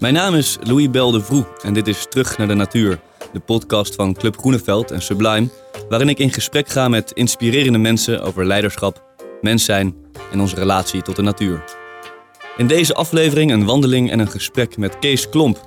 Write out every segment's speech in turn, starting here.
Mijn naam is Louis Bel Vroe en dit is Terug naar de Natuur, de podcast van Club Groeneveld en Sublime, waarin ik in gesprek ga met inspirerende mensen over leiderschap, mens zijn en onze relatie tot de natuur. In deze aflevering een wandeling en een gesprek met Kees Klomp.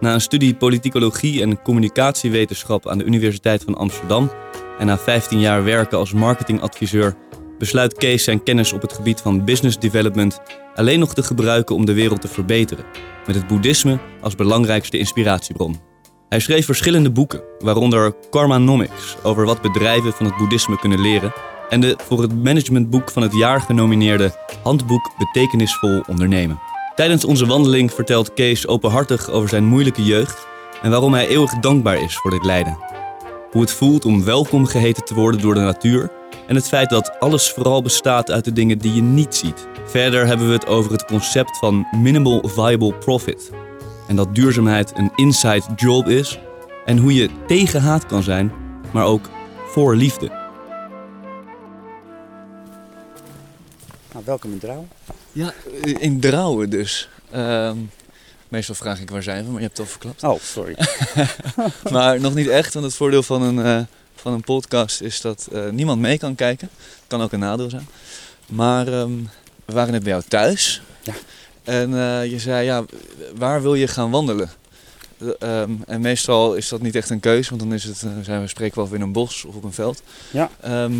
Na een studie politicologie en communicatiewetenschap aan de Universiteit van Amsterdam en na 15 jaar werken als marketingadviseur besluit Kees zijn kennis op het gebied van business development alleen nog te gebruiken om de wereld te verbeteren, met het boeddhisme als belangrijkste inspiratiebron. Hij schreef verschillende boeken, waaronder Karmanomics over wat bedrijven van het boeddhisme kunnen leren en de voor het managementboek van het jaar genomineerde Handboek Betekenisvol Ondernemen. Tijdens onze wandeling vertelt Kees openhartig over zijn moeilijke jeugd en waarom hij eeuwig dankbaar is voor dit lijden. Hoe het voelt om welkom geheten te worden door de natuur en het feit dat alles vooral bestaat uit de dingen die je niet ziet. Verder hebben we het over het concept van minimal viable profit en dat duurzaamheid een inside job is en hoe je tegen haat kan zijn, maar ook voor liefde. Nou, welkom in Drouw. Ja, in Drouwen dus. Ehm, meestal vraag ik waar zijn we, maar je hebt het al verklapt. Oh, sorry. maar nog niet echt, want het voordeel van een, eh, van een podcast is dat eh, niemand mee kan kijken. Kan ook een nadeel zijn. Maar ehm, we waren net bij jou thuis. Ja. En eh, je zei, ja, waar wil je gaan wandelen? Ehm, en meestal is dat niet echt een keus, want dan is het, zijn we spreken wel in een bos of op een veld. Ja. Ehm,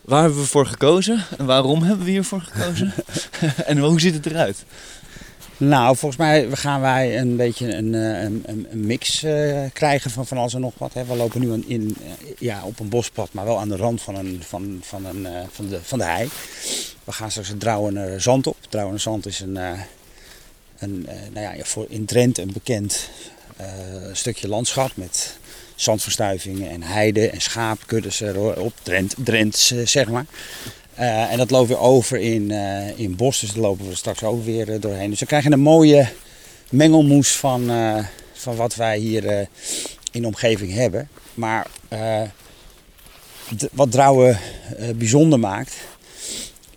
waar hebben we voor gekozen en waarom hebben we hiervoor gekozen? en hoe ziet het eruit? Nou, volgens mij gaan wij een beetje een, een, een mix uh, krijgen van van alles en nog wat. We lopen nu in, uh, ja, op een bospad, maar wel aan de rand van, een, van, van, een, van, de, van de hei. We gaan straks het Drouwener Zand op. Drouwener Zand is een, een nou ja, voor in Drenthe een bekend stukje landschap met zandverstuivingen en heide en schaapkuddes erop. Drent zeg maar. Uh, en dat lopen we over in, uh, in bos, dus daar lopen we straks ook weer uh, doorheen. Dus we krijgen een mooie mengelmoes van, van wat wij hier in de omgeving hebben. Maar wat Drouwen bijzonder maakt,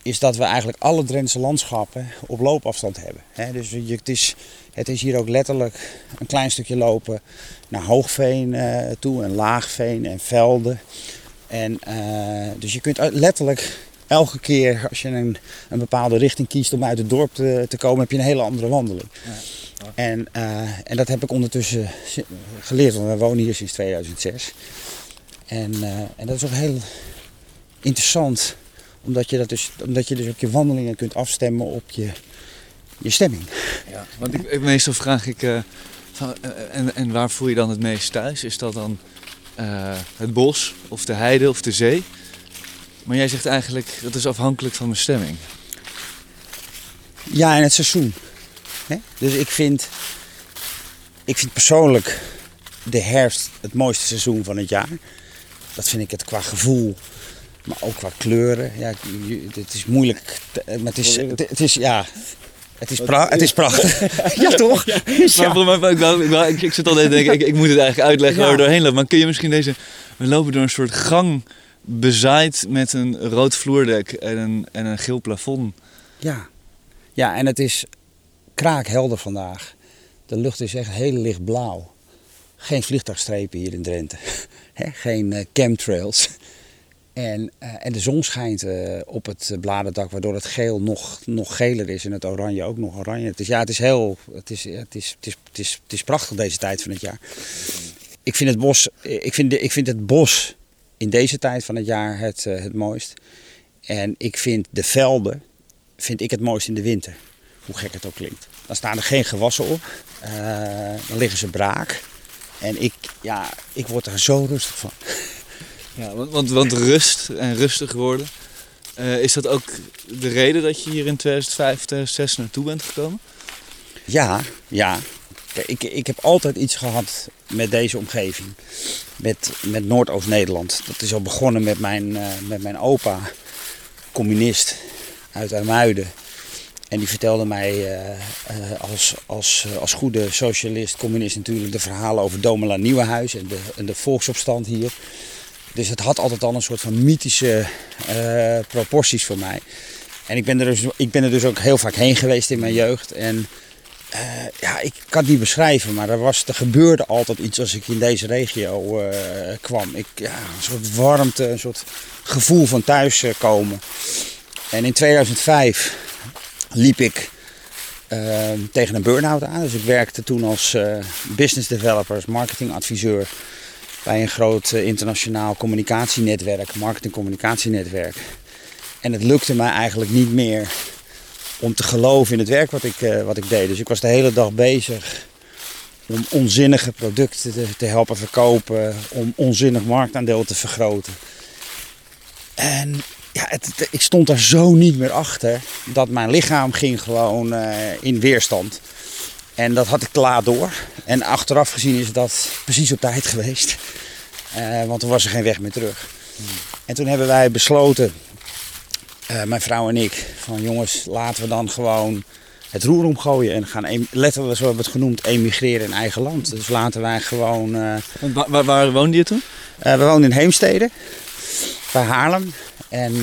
is dat we eigenlijk alle Drentse landschappen op loopafstand hebben. He, dus je, het, is, het is hier ook letterlijk een klein stukje lopen naar Hoogveen toe en Laagveen en Velden. En, dus je kunt letterlijk elke keer als je een, een bepaalde richting kiest om uit het dorp te, te komen, heb je een hele andere wandeling. Ja. En, uh, en dat heb ik ondertussen geleerd, want we wonen hier sinds 2006. En, uh, en dat is ook heel interessant, omdat je, dat dus, omdat je dus ook je wandelingen kunt afstemmen op je, je stemming. Ja, want ik, ik meestal vraag ik, uh, van, en, en waar voel je dan het meest thuis? Is dat dan het bos of de heide of de zee? Maar jij zegt eigenlijk dat is afhankelijk van mijn stemming. Ja, en het seizoen. Dus ik vind, ik vind persoonlijk de herfst het mooiste seizoen van het jaar. Dat vind ik het qua gevoel, maar ook qua kleuren. Ja, het is moeilijk, maar het is, het is ja, het is, pra het is prachtig. ja, toch? Ja. ja. Maar, maar, ik, ik, ik, ik zit al te denken, ik, ik moet het eigenlijk uitleggen waar we doorheen lopen. Maar kun je misschien deze... We lopen door een soort gang bezaaid met een rood vloerdek en een, en een geel plafond. Ja. ja, en het is kraakhelder vandaag. De lucht is echt heel lichtblauw. Geen vliegtuigstrepen hier in Drenthe. Geen uh, chemtrails. En, uh, en de zon schijnt uh, op het bladerdak, waardoor het geel nog, nog geler is en het oranje ook nog oranje. Het is, ja, het is heel, het is, het, is, het, is, het, is, het is prachtig deze tijd van het jaar. Ik vind het bos, ik vind, ik vind het bos in deze tijd van het jaar het, uh, het mooist. En ik vind de velden vind ik het mooist in de winter. Hoe gek het ook klinkt. Dan staan er geen gewassen op. Uh, dan liggen ze braak. En ik, ja, ik word er zo rustig van. Ja, want, want, want rust en rustig worden. Uh, is dat ook de reden dat je hier in 2005, 2006 naartoe bent gekomen? Ja, ja. Ik, ik heb altijd iets gehad met deze omgeving. Met, met Noordoost-Nederland. Dat is al begonnen met mijn, uh, met mijn opa, communist uit Armuiden. En die vertelde mij uh, uh, als, als, als goede socialist, communist natuurlijk, de verhalen over Domela Nieuwenhuis en de, en de volksopstand hier. Dus het had altijd al een soort van mythische proporties voor mij. En ik ben, er dus, ik ben er dus ook heel vaak heen geweest in mijn jeugd. En Eh, ja, ik kan het niet beschrijven, maar er, was, er gebeurde altijd iets als ik in deze regio eh, kwam. Ik, ja, een soort warmte, een soort gevoel van thuiskomen. En in 2005 liep ik ehm, tegen een burn-out aan. Dus ik werkte toen als business developer, als marketingadviseur bij een groot internationaal communicatienetwerk, marketing-communicatienetwerk. En het lukte mij eigenlijk niet meer om te geloven in het werk wat ik, uh, wat ik deed. Dus ik was de hele dag bezig om onzinnige producten te, te, helpen verkopen, om onzinnig marktaandeel te vergroten. En ja, het, het, ik stond daar zo niet meer achter dat mijn lichaam ging gewoon uh, in weerstand. En dat had ik klaar door. En achteraf gezien is dat precies op tijd geweest. Uh, want toen was er geen weg meer terug. Hmm. En toen hebben wij besloten uh, mijn vrouw en ik, van jongens, laten we dan gewoon het roer omgooien en gaan letterlijk, zo hebben we het genoemd, emigreren in eigen land. Dus laten wij gewoon. Uh, waar, waar, waar, woonde je toen? Uh, we woonden in Heemstede, bij Haarlem. En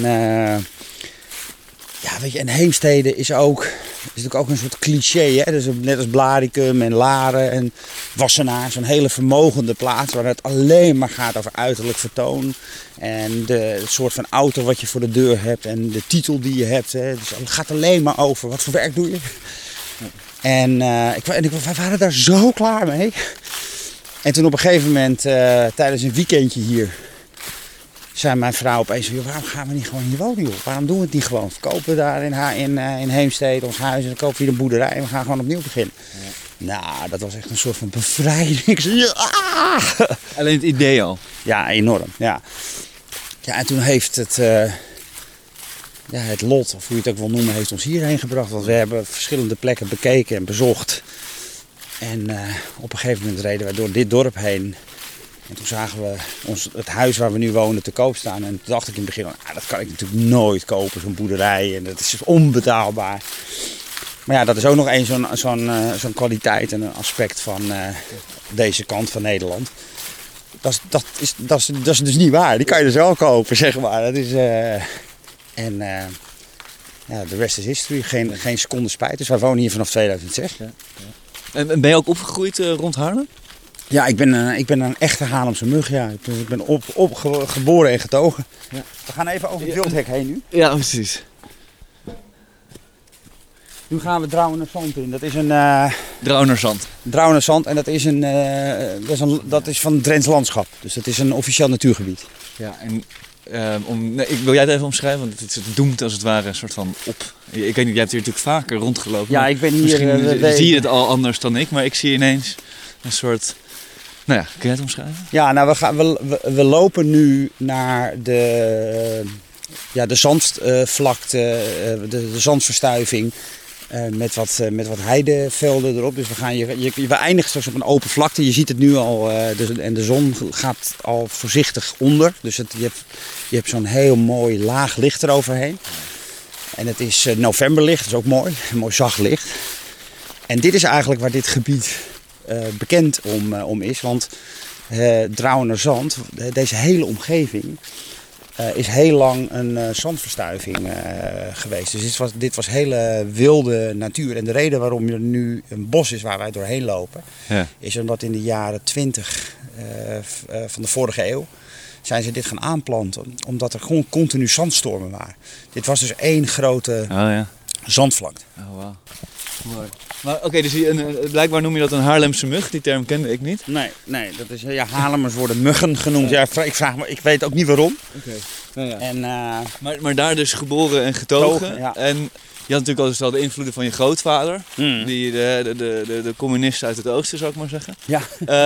ja, weet je, en Heemstede is ook, is natuurlijk ook een soort cliché. Hè? Dus net als Blaricum en Laren en Wassenaar. Zo'n hele vermogende plaats waar het alleen maar gaat over uiterlijk vertoon. En de, het soort van auto wat je voor de deur hebt en de titel die je hebt. Hè? Dus het gaat alleen maar over wat voor werk doe je. En, uh, ik, en ik, wij waren daar zo klaar mee. En toen op een gegeven moment, uh, tijdens een weekendje hier, zei mijn vrouw opeens: waarom gaan we niet gewoon hier wonen? Joh? Waarom doen we het niet gewoon? Verkopen we daar in, in, uh, in Heemstede ons huis en dan kopen we hier een boerderij en we gaan gewoon opnieuw beginnen. Ja. Nou, dat was echt een soort van bevrijding. Ja! Alleen het idee al? Ja, enorm. Ja, ja en toen heeft het, uh, ja, het lot, of hoe je het ook wil noemen, heeft ons hierheen gebracht. Want we hebben verschillende plekken bekeken en bezocht. En uh, op een gegeven moment reden wij door dit dorp heen. En toen zagen we ons, het huis waar we nu wonen te koop staan. En toen dacht ik in het begin, ah, dat kan ik natuurlijk nooit kopen, zo'n boerderij. En dat is onbetaalbaar. Maar ja, dat is ook nog één zo'n zo'n uh, zo'n kwaliteit en een aspect van uh, deze kant van Nederland. Dat is, dat, is, dat, is, dus niet waar. Die kan je dus wel kopen, zeg maar. Dat is, uh, en ja, de rest is history. Geen, geen seconde spijt. Dus wij wonen hier vanaf 2006. Ja. En ben je ook opgegroeid rond Haarlem? Ja, ik ben, uh, ik ben een echte Haarlemse mug. Ja. Ik ben, ik ben op, op, geboren en getogen. Ja. We gaan even over het wildhek heen nu. Ja, precies. Nu gaan we Drouwenerzand in. Dat is een... Uh, Drouwenerzand. Drouwenerzand. En dat is, een, uh, dat, is een, dat is van het Drents landschap. Dus dat is een officieel natuurgebied. Ja, en uh, om, nee, ik wil jij het even omschrijven, want het, het doemt als het ware een soort van op. Ik weet niet, jij hebt hier natuurlijk vaker rondgelopen. Ja, ik ben hier... Misschien zie je het al anders dan ik, maar ik zie ineens een soort nou ja, kun je het omschrijven? Ja, nou we, gaan, we, we, we lopen nu naar de, ja, de zandvlakte, de, de zandverstuiving. Uh, met, wat, uh, met wat heidevelden erop. Dus we, gaan, je, je, we eindigen straks op een open vlakte. Je ziet het nu al. Dus, en de zon gaat al voorzichtig onder. Dus je hebt, je hebt zo'n heel mooi laag licht eroverheen. En het is novemberlicht, dat is ook mooi. Mooi zacht licht. En dit is eigenlijk waar dit gebied bekend om, uh, om is. Want uh, Drouwenerzand, deze hele omgeving, is heel lang een zandverstuiving geweest. Dus dit was, dit was hele wilde natuur. En de reden waarom er nu een bos is waar wij doorheen lopen, ja. is omdat in de jaren 20 van de vorige eeuw zijn ze dit gaan aanplanten. Omdat er gewoon continu zandstormen waren. Dit was dus één grote oh, ja. zandvlakte. Oh, wow. Mooi. Maar oké, okay, dus een, blijkbaar noem je dat een Haarlemse mug. Die term kende ik niet. Nee, nee dat is, ja, Haarlemmers worden muggen genoemd. Ja, ik, vraag me, ik weet ook niet waarom. Oké. Nou ja. En, uh, maar, maar daar dus geboren en getogen. Togen, ja. En je had natuurlijk altijd wel de invloeden van je grootvader. Mm. Die, de, de, de, de, de communist uit het oosten, zou ik maar zeggen. Ja.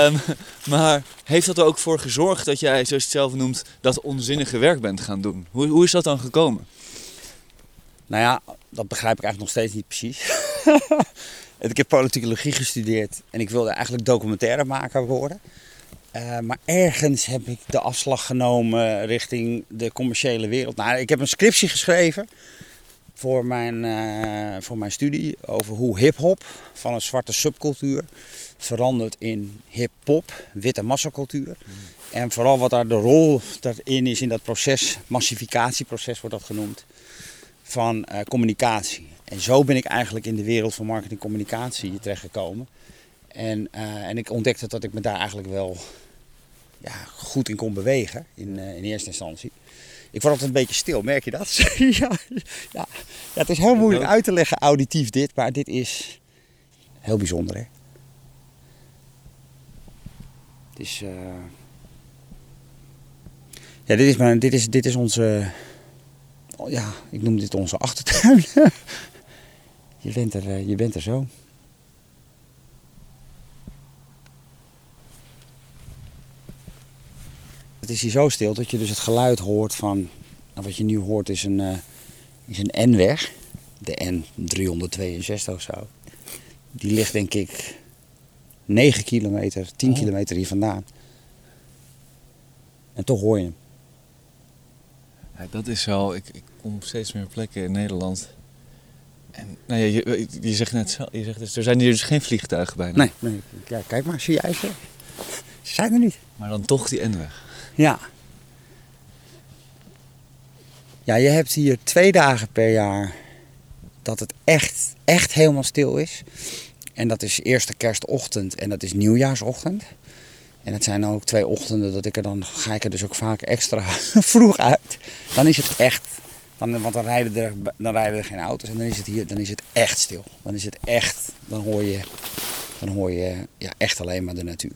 Um, maar heeft dat er ook voor gezorgd dat jij, zoals je het zelf noemt, dat onzinnige werk bent gaan doen? Hoe, hoe is dat dan gekomen? Nou ja, dat begrijp ik eigenlijk nog steeds niet precies. ik heb politicologie gestudeerd en ik wilde eigenlijk documentairemaker worden. Uh, maar ergens heb ik de afslag genomen richting de commerciële wereld. Nou, ik heb een scriptie geschreven voor mijn, uh, voor mijn studie over hoe hip-hop van een zwarte subcultuur verandert in hip-hop, witte massacultuur. En vooral wat daar de rol daarin is in dat proces, massificatieproces wordt dat genoemd, van uh, communicatie. En zo ben ik eigenlijk in de wereld van marketing en communicatie terechtgekomen. En, uh, en ik ontdekte dat ik me daar eigenlijk wel ja, goed in kon bewegen in, uh, in eerste instantie. Ik word altijd een beetje stil, merk je dat? ja, ja. ja, het is heel moeilijk uit te leggen auditief dit, maar dit is heel bijzonder hè. Het is... Uh... Ja, dit is, maar, dit, is, dit is onze... Ja, ik noem dit onze achtertuin. je, bent er, je bent er zo. Het is hier zo stil dat je dus het geluid hoort van... Nou, wat je nu hoort is een, uh, is een N-weg. De N362 of zo. Die ligt denk ik 9 kilometer, 10 oh. kilometer hier vandaan. En toch hoor je hem. Ja, dat is wel... Ik, ik kom op steeds meer plekken in Nederland... En nou ja, je, je zegt net zo, je zegt dus, er zijn hier dus geen vliegtuigen bij. Nee, nee. Ja, kijk maar, zie jij ze? Ze zijn er niet. Maar dan toch die N-weg. Ja. Ja, je hebt hier twee dagen per jaar dat het echt, echt helemaal stil is. En dat is eerste kerstochtend en dat is nieuwjaarsochtend. En dat zijn dan ook twee ochtenden dat ik er dan ga ik er dus ook vaak extra vroeg uit. Dan is het echt, dan, want dan rijden, er, dan rijden er geen auto's en dan is het hier, dan is het echt stil. Dan is het echt, dan hoor je, dan hoor je ja, echt alleen maar de natuur.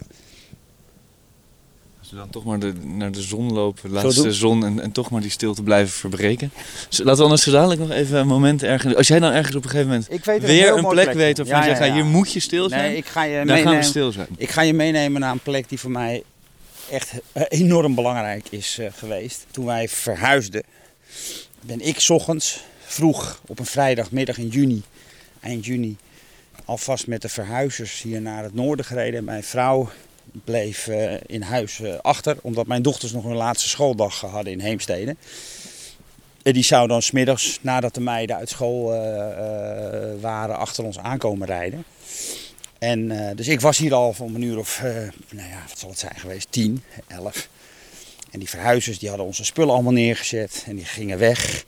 Als we dan toch maar de, naar de zon lopen, de laatste zon, en, en toch maar die stilte blijven verbreken. Dus laten we anders zo dadelijk nog even een moment ergens... Als jij dan ergens op een gegeven moment weer een, plek, weet waarvan ja, je zegt, ja, hier moet je stil zijn, nee, ik ga je dan meenemen, gaan we stil zijn. Ik ga je meenemen naar een plek die voor mij echt enorm belangrijk is uh, geweest. Toen wij verhuisden, ben ik ochtends vroeg op een vrijdagmiddag in juni, eind juni, alvast met de verhuizers hier naar het noorden gereden. Mijn vrouw bleef uh, in huis uh, achter, omdat mijn dochters nog een laatste schooldag hadden in Heemstede. En die zou dan smiddags, nadat de meiden uit school uh, waren, achter ons aankomen rijden. En dus ik was hier al om een uur of, nou ja, wat zal het zijn geweest, 10, 11. En die verhuizers die hadden onze spullen allemaal neergezet en die gingen weg.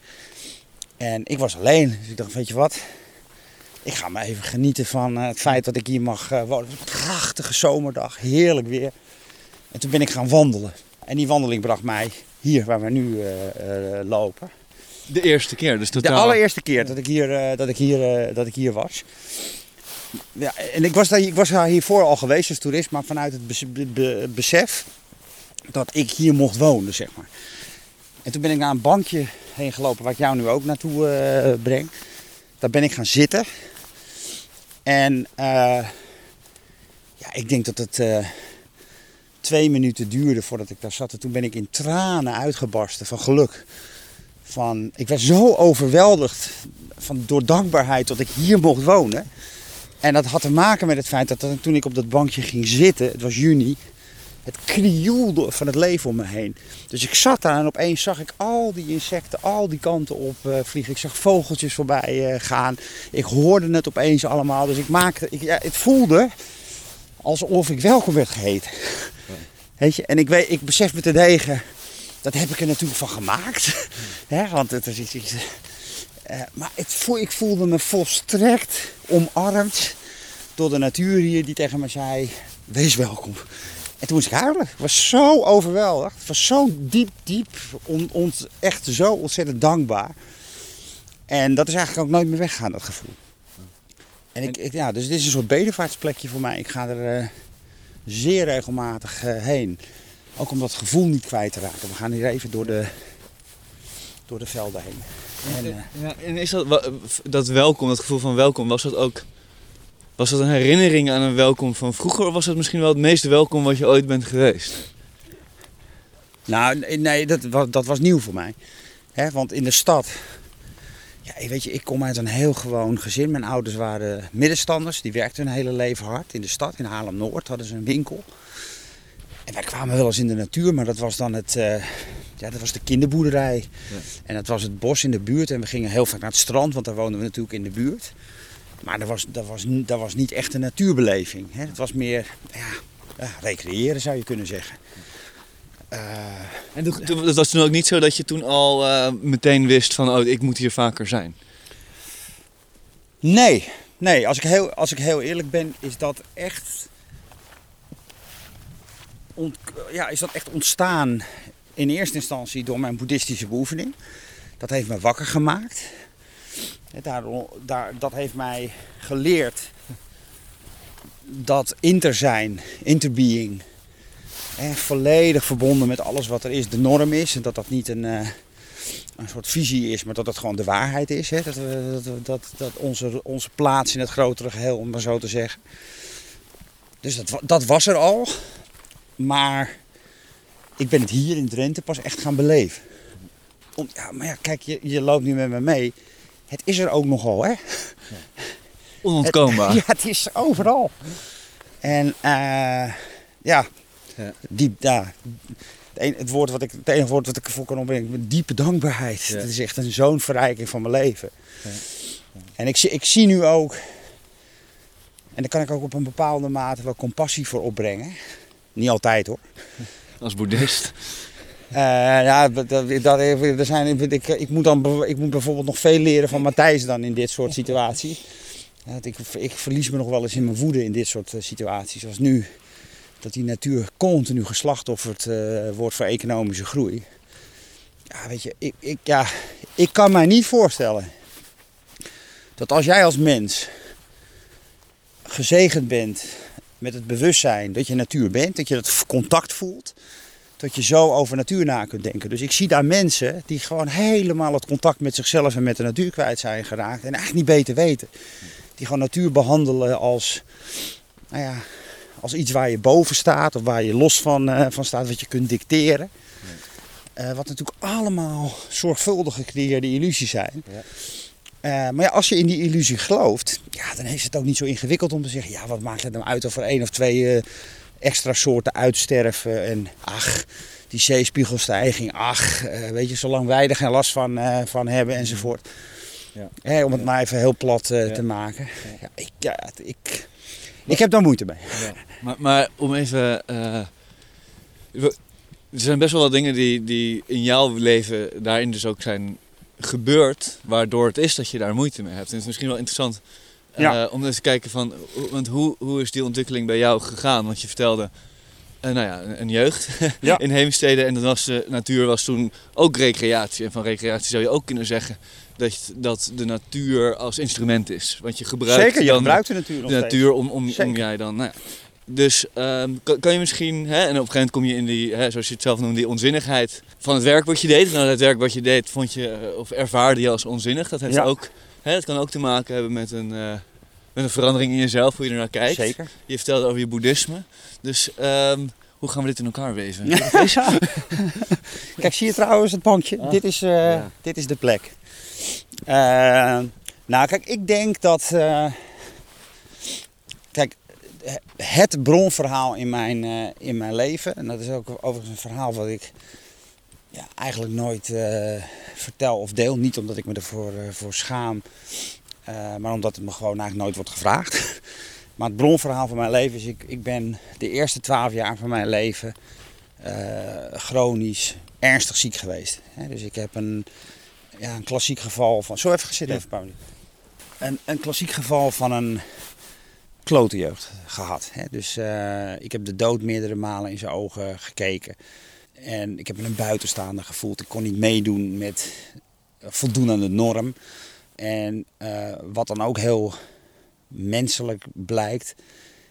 En ik was alleen, dus ik dacht, weet je wat, ik ga maar even genieten van eh, het feit dat ik hier mag uh, wonen. Een prachtige zomerdag, heerlijk weer. En toen ben ik gaan wandelen. En die wandeling bracht mij hier waar we nu uh, lopen. De eerste keer, dus totaal... De allereerste keer dat ik hier, dat ik hier, dat ik hier was. Ja, en ik was, daar, ik was daar hiervoor al geweest als toerist, maar vanuit het besef dat ik hier mocht wonen, zeg maar. En toen ben ik naar een bankje heen gelopen waar ik jou nu ook naartoe breng. Daar ben ik gaan zitten. En uh, ja, ik denk dat het uh, twee minuten duurde voordat ik daar zat. En toen ben ik in tranen uitgebarsten van geluk. Van, ik werd zo overweldigd van, door dankbaarheid dat ik hier mocht wonen. En dat had te maken met het feit dat toen ik op dat bankje ging zitten, het was juni, het krioelde van het leven om me heen. Dus ik zat daar en opeens zag ik al die insecten al die kanten op uh, vliegen. Ik zag vogeltjes voorbij uh, gaan. Ik hoorde het opeens allemaal. Dus ik maakte, ik, ja, het voelde alsof ik welkom werd geheten. Weet je? En ik, weet, ik besef me te degen, dat heb ik er natuurlijk van gemaakt. want het is iets... Uh, maar het, ik voelde me volstrekt omarmd door de natuur hier die tegen me zei: Wees welkom. En toen moest ik huilen. Ik was zo overweldigd. Het was zo diep, diep. On, echt zo ontzettend dankbaar. En dat is eigenlijk ook nooit meer weggegaan, dat gevoel. En ik, ja, dus dit is een soort bedevaartsplekje voor mij. Ik ga er uh, zeer regelmatig uh, heen. Ook om dat gevoel niet kwijt te raken. We gaan hier even door de, door de velden heen. En, uh, ja, en is dat, dat welkom, dat gevoel van welkom, was dat ook was dat een herinnering aan een welkom van vroeger of was dat misschien wel het meeste welkom wat je ooit bent geweest? Nou, nee, dat, dat was nieuw voor mij. He, want in de stad, ja, weet je, ik kom uit een heel gewoon gezin. Mijn ouders waren middenstanders, die werkten hun hele leven hard. In de stad, in Haarlem-Noord, hadden ze een winkel. En wij kwamen wel eens in de natuur, maar dat was dan het, uh, ja, dat was de kinderboerderij. Ja. En dat was het bos in de buurt. En we gingen heel vaak naar het strand, want daar woonden we natuurlijk in de buurt. Maar dat was, dat was, dat was niet echt een natuurbeleving. Hè. Het was meer ja, recreëren zou je kunnen zeggen. Uh, en het was toen ook niet zo dat je toen al uh, meteen wist van oh, ik moet hier vaker zijn? Nee, nee als, ik heel, als ik heel eerlijk ben, is dat echt, ja, is dat echt ontstaan in eerste instantie door mijn boeddhistische beoefening. Dat heeft me wakker gemaakt. Daar, daar, dat heeft mij geleerd dat inter zijn, interbeing, volledig verbonden met alles wat er is, de norm is. En dat dat niet een, eh, een soort visie is, maar dat het gewoon de waarheid is. Hè? Dat, dat, dat, dat onze, onze plaats in het grotere geheel, om maar zo te zeggen. Dus dat, dat was er al. Maar ik ben het hier in Drenthe pas echt gaan beleven. Om, ja, maar ja, kijk, je, je loopt nu met me mee. Het is er ook nogal, hè? Onontkoombaar. Het, ja, het is overal. En uh, ja, ja. diep, ja, het, woord wat ik, het enige woord wat ik ervoor kan opbrengen, diepe dankbaarheid. Het is echt een zo'n verrijking van mijn leven. Ja. En ik, ik zie nu ook, en daar kan ik ook op een bepaalde mate wel compassie voor opbrengen. Niet altijd hoor. Als boeddhist. Uh, ja, dat, zijn, ik, ik, moet dan, ik moet bijvoorbeeld nog veel leren van Matthijs dan in dit soort situaties. Ik, ik verlies me nog wel eens in mijn woede in dit soort eh, situaties. Zoals nu, dat die natuur continu geslachtofferd uh, wordt voor economische groei. Ja, weet je, ik, ik, ja, ik kan mij niet voorstellen dat als jij als mens gezegend bent met het bewustzijn dat je natuur bent, dat je dat contact voelt, dat je zo over natuur na kunt denken. Dus ik zie daar mensen die gewoon helemaal het contact met zichzelf en met de natuur kwijt zijn geraakt en eigenlijk niet beter weten. Die gewoon natuur behandelen als, nou ja, als iets waar je boven staat of waar je los van, uh, van staat, wat je kunt dicteren. Uh, wat natuurlijk allemaal zorgvuldig gecreëerde illusies zijn. Ja. Uh, maar ja, als je in die illusie gelooft, ja, dan is het ook niet zo ingewikkeld om te zeggen: ja, wat maakt het nou uit of er één of twee extra soorten uitsterven? En ach, die zeespiegelstijging, ach, weet je, zolang wij er geen last van, van hebben enzovoort. Ja. om het maar even heel plat te maken. Ja, ik, ja, ik, ik heb daar moeite mee. Maar, maar om even. Uh, er zijn best wel wat dingen die, die in jouw leven daarin dus ook zijn gebeurd, waardoor het is dat je daar moeite mee hebt. En het is misschien wel interessant uh, om eens te kijken van, want hoe, hoe is die ontwikkeling bij jou gegaan? Want je vertelde, uh, nou ja, een jeugd in Heemstede en dan was de natuur was toen ook recreatie. En van recreatie zou je ook kunnen zeggen dat, dat de natuur als instrument is. Want je gebruikt, Zeker, je gebruikt de natuur, de natuur om, om, om, jij dan. Nou ja. Dus um, kan, kan, je misschien, hè, en op een gegeven moment kom je in die, hè, zoals je het zelf noemt, die onzinnigheid van het werk wat je deed. Nou, het werk wat je deed vond je, eh, of ervaarde je als onzinnig. Dat, heeft ook, hè, dat kan ook te maken hebben met een, uh, met een verandering in jezelf, hoe je ernaar kijkt. Zeker. Je vertelde over je boeddhisme. Dus um, hoe gaan we dit in elkaar wezen? Kijk, zie je trouwens het bankje? Ah. Dit, is, uh, ja. dit is de plek. Uh, nou, kijk, ik denk dat. Uh, kijk, het bronverhaal in mijn, uh, in mijn leven, en dat is ook overigens een verhaal wat ik ja, eigenlijk nooit vertel of deel. Niet omdat ik me ervoor voor schaam, maar omdat het me gewoon eigenlijk nooit wordt gevraagd. maar het bronverhaal van mijn leven is: ik, ik ben de eerste twaalf jaar van mijn leven chronisch ernstig ziek geweest. Dus ik heb een ja, een klassiek geval van. Zo even gezitten, even Pauli. Een, een klassiek geval van een klote jeugd gehad. Hè. Dus uh, ik heb de dood meerdere malen in zijn ogen gekeken. En ik heb me een buitenstaander gevoeld. Ik kon niet meedoen met voldoen aan de norm. En uh, wat dan ook heel menselijk blijkt,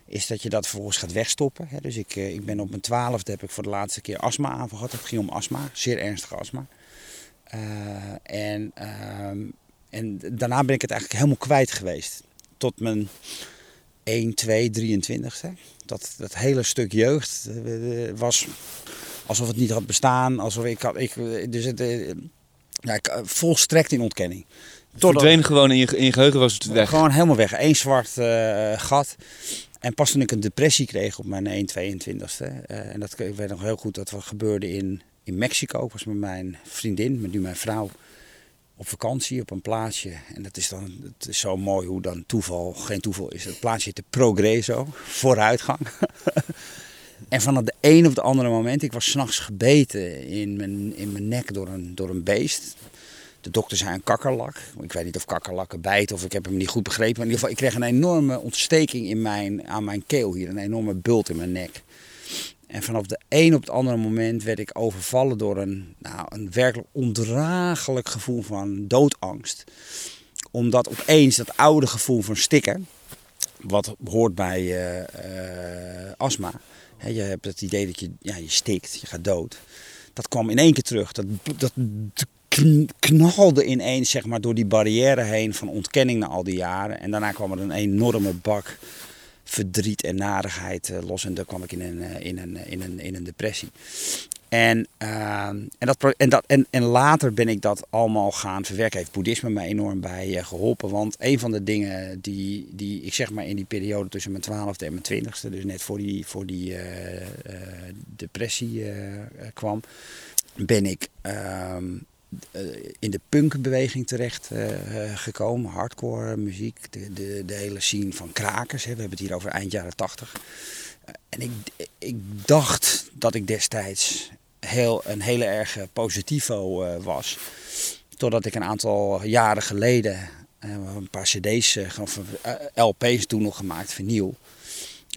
is dat je dat vervolgens gaat wegstoppen. Dus ik, uh, ik ben op mijn twaalfde heb ik voor de laatste keer astma aanval gehad. Het ging om astma, zeer ernstige astma. Eh, en, ehm, en daarna ben ik het eigenlijk helemaal kwijt geweest. Tot mijn 1, 2, 23ste. Dat, dat hele stuk jeugd eh, was alsof het niet had bestaan. Alsof ik. Ik, dus het, eh, ja, ik, volstrekt in ontkenning. Het verdween gewoon in je, in je geheugen was het weg? Gewoon helemaal weg. Eén zwart gat. En pas toen ik een depressie kreeg op mijn 1,22ste. Uh, en dat ik weet nog heel goed dat wat gebeurde in in Mexico. Ik was met mijn vriendin, met nu mijn vrouw, op vakantie op een plaatsje. En dat is dan het is zo mooi hoe dan toeval geen toeval is. Het plaatsje heet de Progreso, vooruitgang. en van het een op het andere moment, ik was s'nachts gebeten in mijn, in mijn nek door een, door een beest. De dokter zei een kakkerlak. Ik weet niet of kakkerlakken bijten of ik heb hem niet goed begrepen. In ieder geval, ik kreeg een enorme ontsteking in mijn, aan mijn keel hier. Een enorme bult in mijn nek. En vanaf de een op het andere moment werd ik overvallen door een, nou, een werkelijk ondraaglijk gevoel van doodangst. Omdat opeens dat oude gevoel van stikken, wat hoort bij uh, astma. je hebt het idee dat je, ja, je stikt, je gaat dood. Dat kwam in één keer terug. Dat, dat knalde ineens zeg maar, door die barrière heen van ontkenning na al die jaren. En daarna kwam er een enorme bak verdriet en narigheid eh, los. En dan kwam ik in een, eh, in een, eh, in een, in een depressie. En, uh, en, dat, en, dat, en, en later ben ik dat allemaal gaan verwerken. Heeft boeddhisme me enorm bij geholpen. Want een van de dingen die, die ik zeg maar in die periode tussen mijn twaalfde en mijn twintigste, dus net voor die, voor die depressie kwam, ben ik ehm, eh, in de punkbeweging terecht uh, gekomen. Hardcore muziek, de, de, de, hele scene van krakers. Hè. We hebben het hier over eind jaren tachtig. en ik, ik dacht dat ik destijds heel, een hele erg positivo was. Totdat ik een aantal jaren geleden een paar cd's, LP's toen nog gemaakt, vernieuw.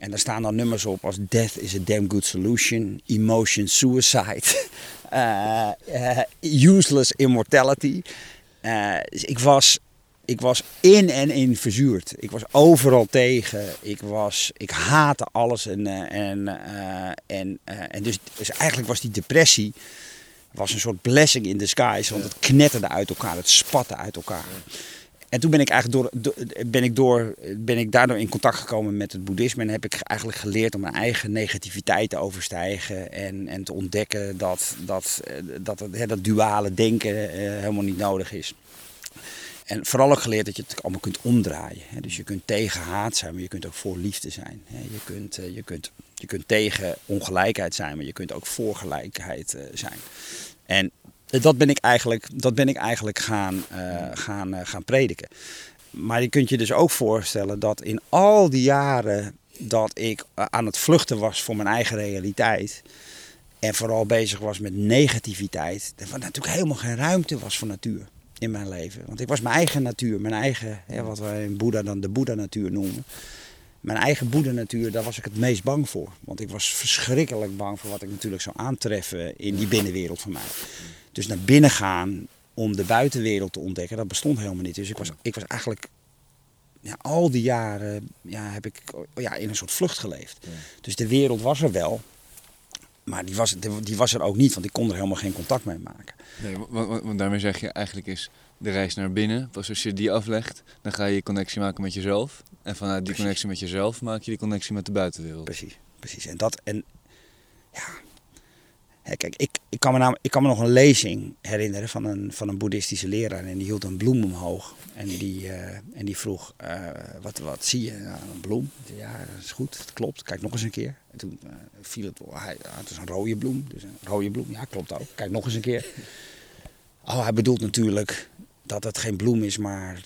En daar staan dan nummers op als Death is a Damn Good Solution, Emotion Suicide. uh, useless immortality. Uh, dus ik was, ik was in en in verzuurd. Ik was overal tegen. Ik, was, ik haatte alles. En, en, en, en dus, dus eigenlijk was die depressie was een soort blessing in skies. Want het knetterde uit elkaar. Het spatte uit elkaar. En toen ben ik eigenlijk door, ben ik door, ben ik daardoor in contact gekomen met het boeddhisme. En heb ik eigenlijk geleerd om mijn eigen negativiteit te overstijgen. En, en te ontdekken dat dat, eh, dat, dat, dat duale denken eh, helemaal niet nodig is. En vooral ook geleerd dat je het allemaal kunt omdraaien. Dus je kunt tegen haat zijn, maar je kunt ook voor liefde zijn. Je kunt, eh, je kunt, je kunt tegen ongelijkheid zijn, maar je kunt ook voor gelijkheid zijn. En dat ben ik eigenlijk, dat ben ik eigenlijk gaan, uh, gaan, uh, gaan prediken. Maar je kunt je dus ook voorstellen dat in al die jaren dat ik eh, aan het vluchten was voor mijn eigen realiteit. En vooral bezig was met negativiteit. Dat er natuurlijk helemaal geen ruimte was voor natuur in mijn leven. Want ik was mijn eigen natuur, mijn eigen, wat wij in Boeddha dan de Boeddha-natuur noemen. Mijn eigen Boeddha-natuur, daar was ik het meest bang voor. Want ik was verschrikkelijk bang voor wat ik natuurlijk zou aantreffen in die binnenwereld van mij. Dus naar binnen gaan om de buitenwereld te ontdekken, dat bestond helemaal niet. Dus ik was, ik was eigenlijk ja, al die jaren ja, heb ik ja, in een soort vlucht geleefd. Dus de wereld was er wel, maar die was, die was er ook niet, want ik kon er helemaal geen contact mee maken. Nee, want, want daarmee zeg je eigenlijk is de reis naar binnen. Pas als je die aflegt, dan ga je connectie maken met jezelf. En vanuit die connectie met jezelf maak je die connectie met de buitenwereld. Precies, precies. En dat, en ja, kijk, ik, ik, kan me namelijk, ik kan me nog een lezing herinneren van een, van een boeddhistische leraar. En die hield een bloem omhoog. En die, uh, en die vroeg, uh, wat, wat zie je? Nou, een bloem. Ja, dat is goed, dat klopt. Kijk nog eens een keer. En toen uh, viel het, hij, het is een rode bloem. Dus een rode bloem, ja, klopt ook. Kijk nog eens een keer. Oh, hij bedoelt natuurlijk dat het geen bloem is, maar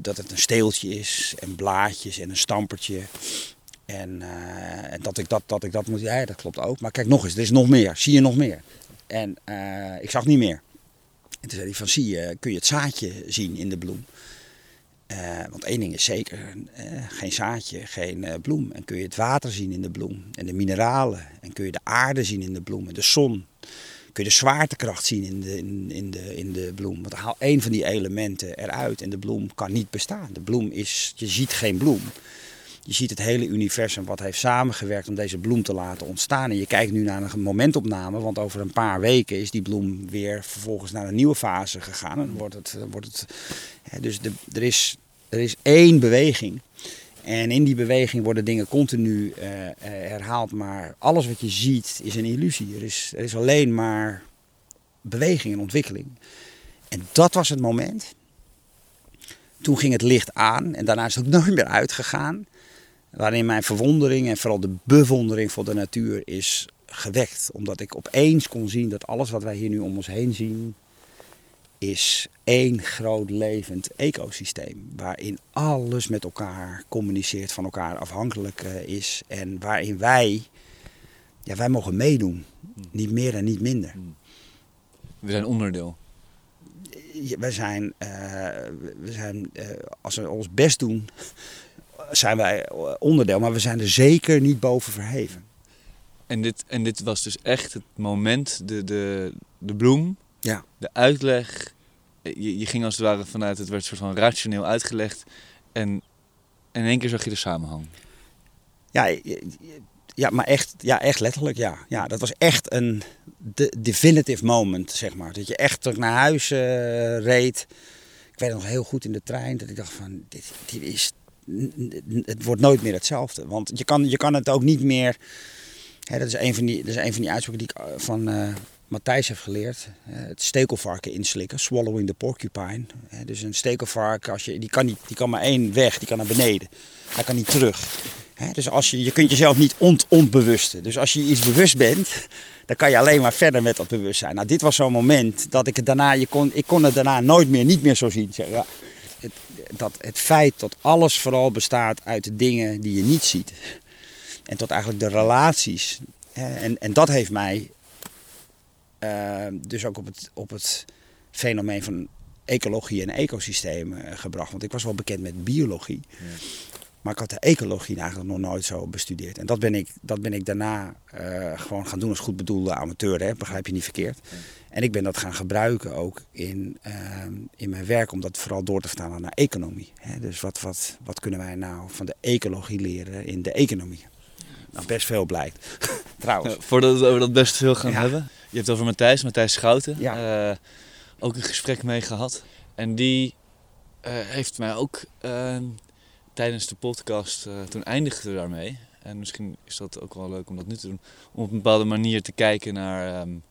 dat het een steeltje is. En blaadjes en een stampertje. En, uh, en, dat, ik dat, dat ik dat moet. Ja, dat klopt ook. Maar kijk nog eens, er is nog meer. Zie je nog meer? En uh, ik zag niet meer. En toen zei hij van, zie je, kun je het zaadje zien in de bloem? Uh, want één ding is zeker, geen zaadje, geen bloem. En kun je het water zien in de bloem. En de mineralen. En kun je de aarde zien in de bloem. En de zon. Kun je de zwaartekracht zien in de, in de, in de bloem. Want haal één van die elementen eruit en de bloem kan niet bestaan. De bloem is, je ziet geen bloem. Je ziet het hele universum wat heeft samengewerkt om deze bloem te laten ontstaan. En je kijkt nu naar een momentopname, want over een paar weken is die bloem weer vervolgens naar een nieuwe fase gegaan. En wordt het, wordt het, dus er, is, er is één beweging. En in die beweging worden dingen continu uh, herhaald. Maar alles wat je ziet is een illusie. Er is, er is alleen maar beweging en ontwikkeling. En dat was het moment. Toen ging het licht aan en daarna is het nooit meer uitgegaan. Waarin mijn verwondering en vooral de bewondering voor de natuur is gewekt. Omdat ik opeens kon zien dat alles wat wij hier nu om ons heen zien, is één groot levend ecosysteem. Waarin alles met elkaar communiceert, van elkaar afhankelijk eh, is. En waarin wij, ja, wij mogen meedoen. Niet meer en niet minder. We zijn onderdeel. we zijn, we zijn als we ons best doen, zijn wij onderdeel, maar we zijn er zeker niet boven verheven. En dit, en dit was dus echt het moment, de, de, de bloem, ja. de uitleg. Je, je ging als het ware vanuit, het werd soort van rationeel uitgelegd. En, en in één keer zag je de samenhang. Ja, ja, maar echt, ja, echt letterlijk, ja. ja. Dat was echt een de definitive moment, zeg maar. Dat je echt terug naar huis uh, reed. Ik weet nog heel goed in de trein dat ik dacht van, dit, dit is, het wordt nooit meer hetzelfde. Want je kan, je kan het ook niet meer dat, is een van die, dat is een van die uitspraken die ik eh, van uh, Matthijs heb geleerd. Uh, het stekelvarken inslikken, swallowing the porcupine. dus een stekelvarken, als je, die, kan niet, die kan maar één weg, die kan naar beneden. Hij kan niet terug. dus als je, je kunt jezelf niet ont, ontbewusten. Dus als je iets bewust bent, dan kan je alleen maar verder met dat bewustzijn. Nou, dit was zo'n moment dat ik het daarna, je kon, ik kon het daarna nooit meer, niet meer zo zien. Zeg, ja, dat het feit dat alles vooral bestaat uit de dingen die je niet ziet. En tot eigenlijk de relaties. En, en dat heeft mij uh, dus ook op het, op het fenomeen van ecologie en ecosystemen gebracht. Want ik was wel bekend met biologie. Ja. Maar ik had de ecologie eigenlijk nog nooit zo bestudeerd. En dat ben ik, dat ben ik daarna uh, gewoon gaan doen als goed bedoelde amateur. Hè? Begrijp je niet verkeerd. Ja. En ik ben dat gaan gebruiken ook in, uh, in mijn werk. Om dat vooral door te vertalen naar economie. Hè? Dus wat, wat, wat kunnen wij nou van de ecologie leren in de economie? Nou, best veel blijkt. Trouwens. voordat we over dat best veel gaan hebben. Je hebt over Matthijs, Matthijs Schouten. Ja. Uh, ook een gesprek mee gehad. En die uh, heeft mij ook uh, tijdens de podcast, toen eindigden we daarmee. En misschien is dat ook wel leuk om dat nu te doen. Om op een bepaalde manier te kijken naar um,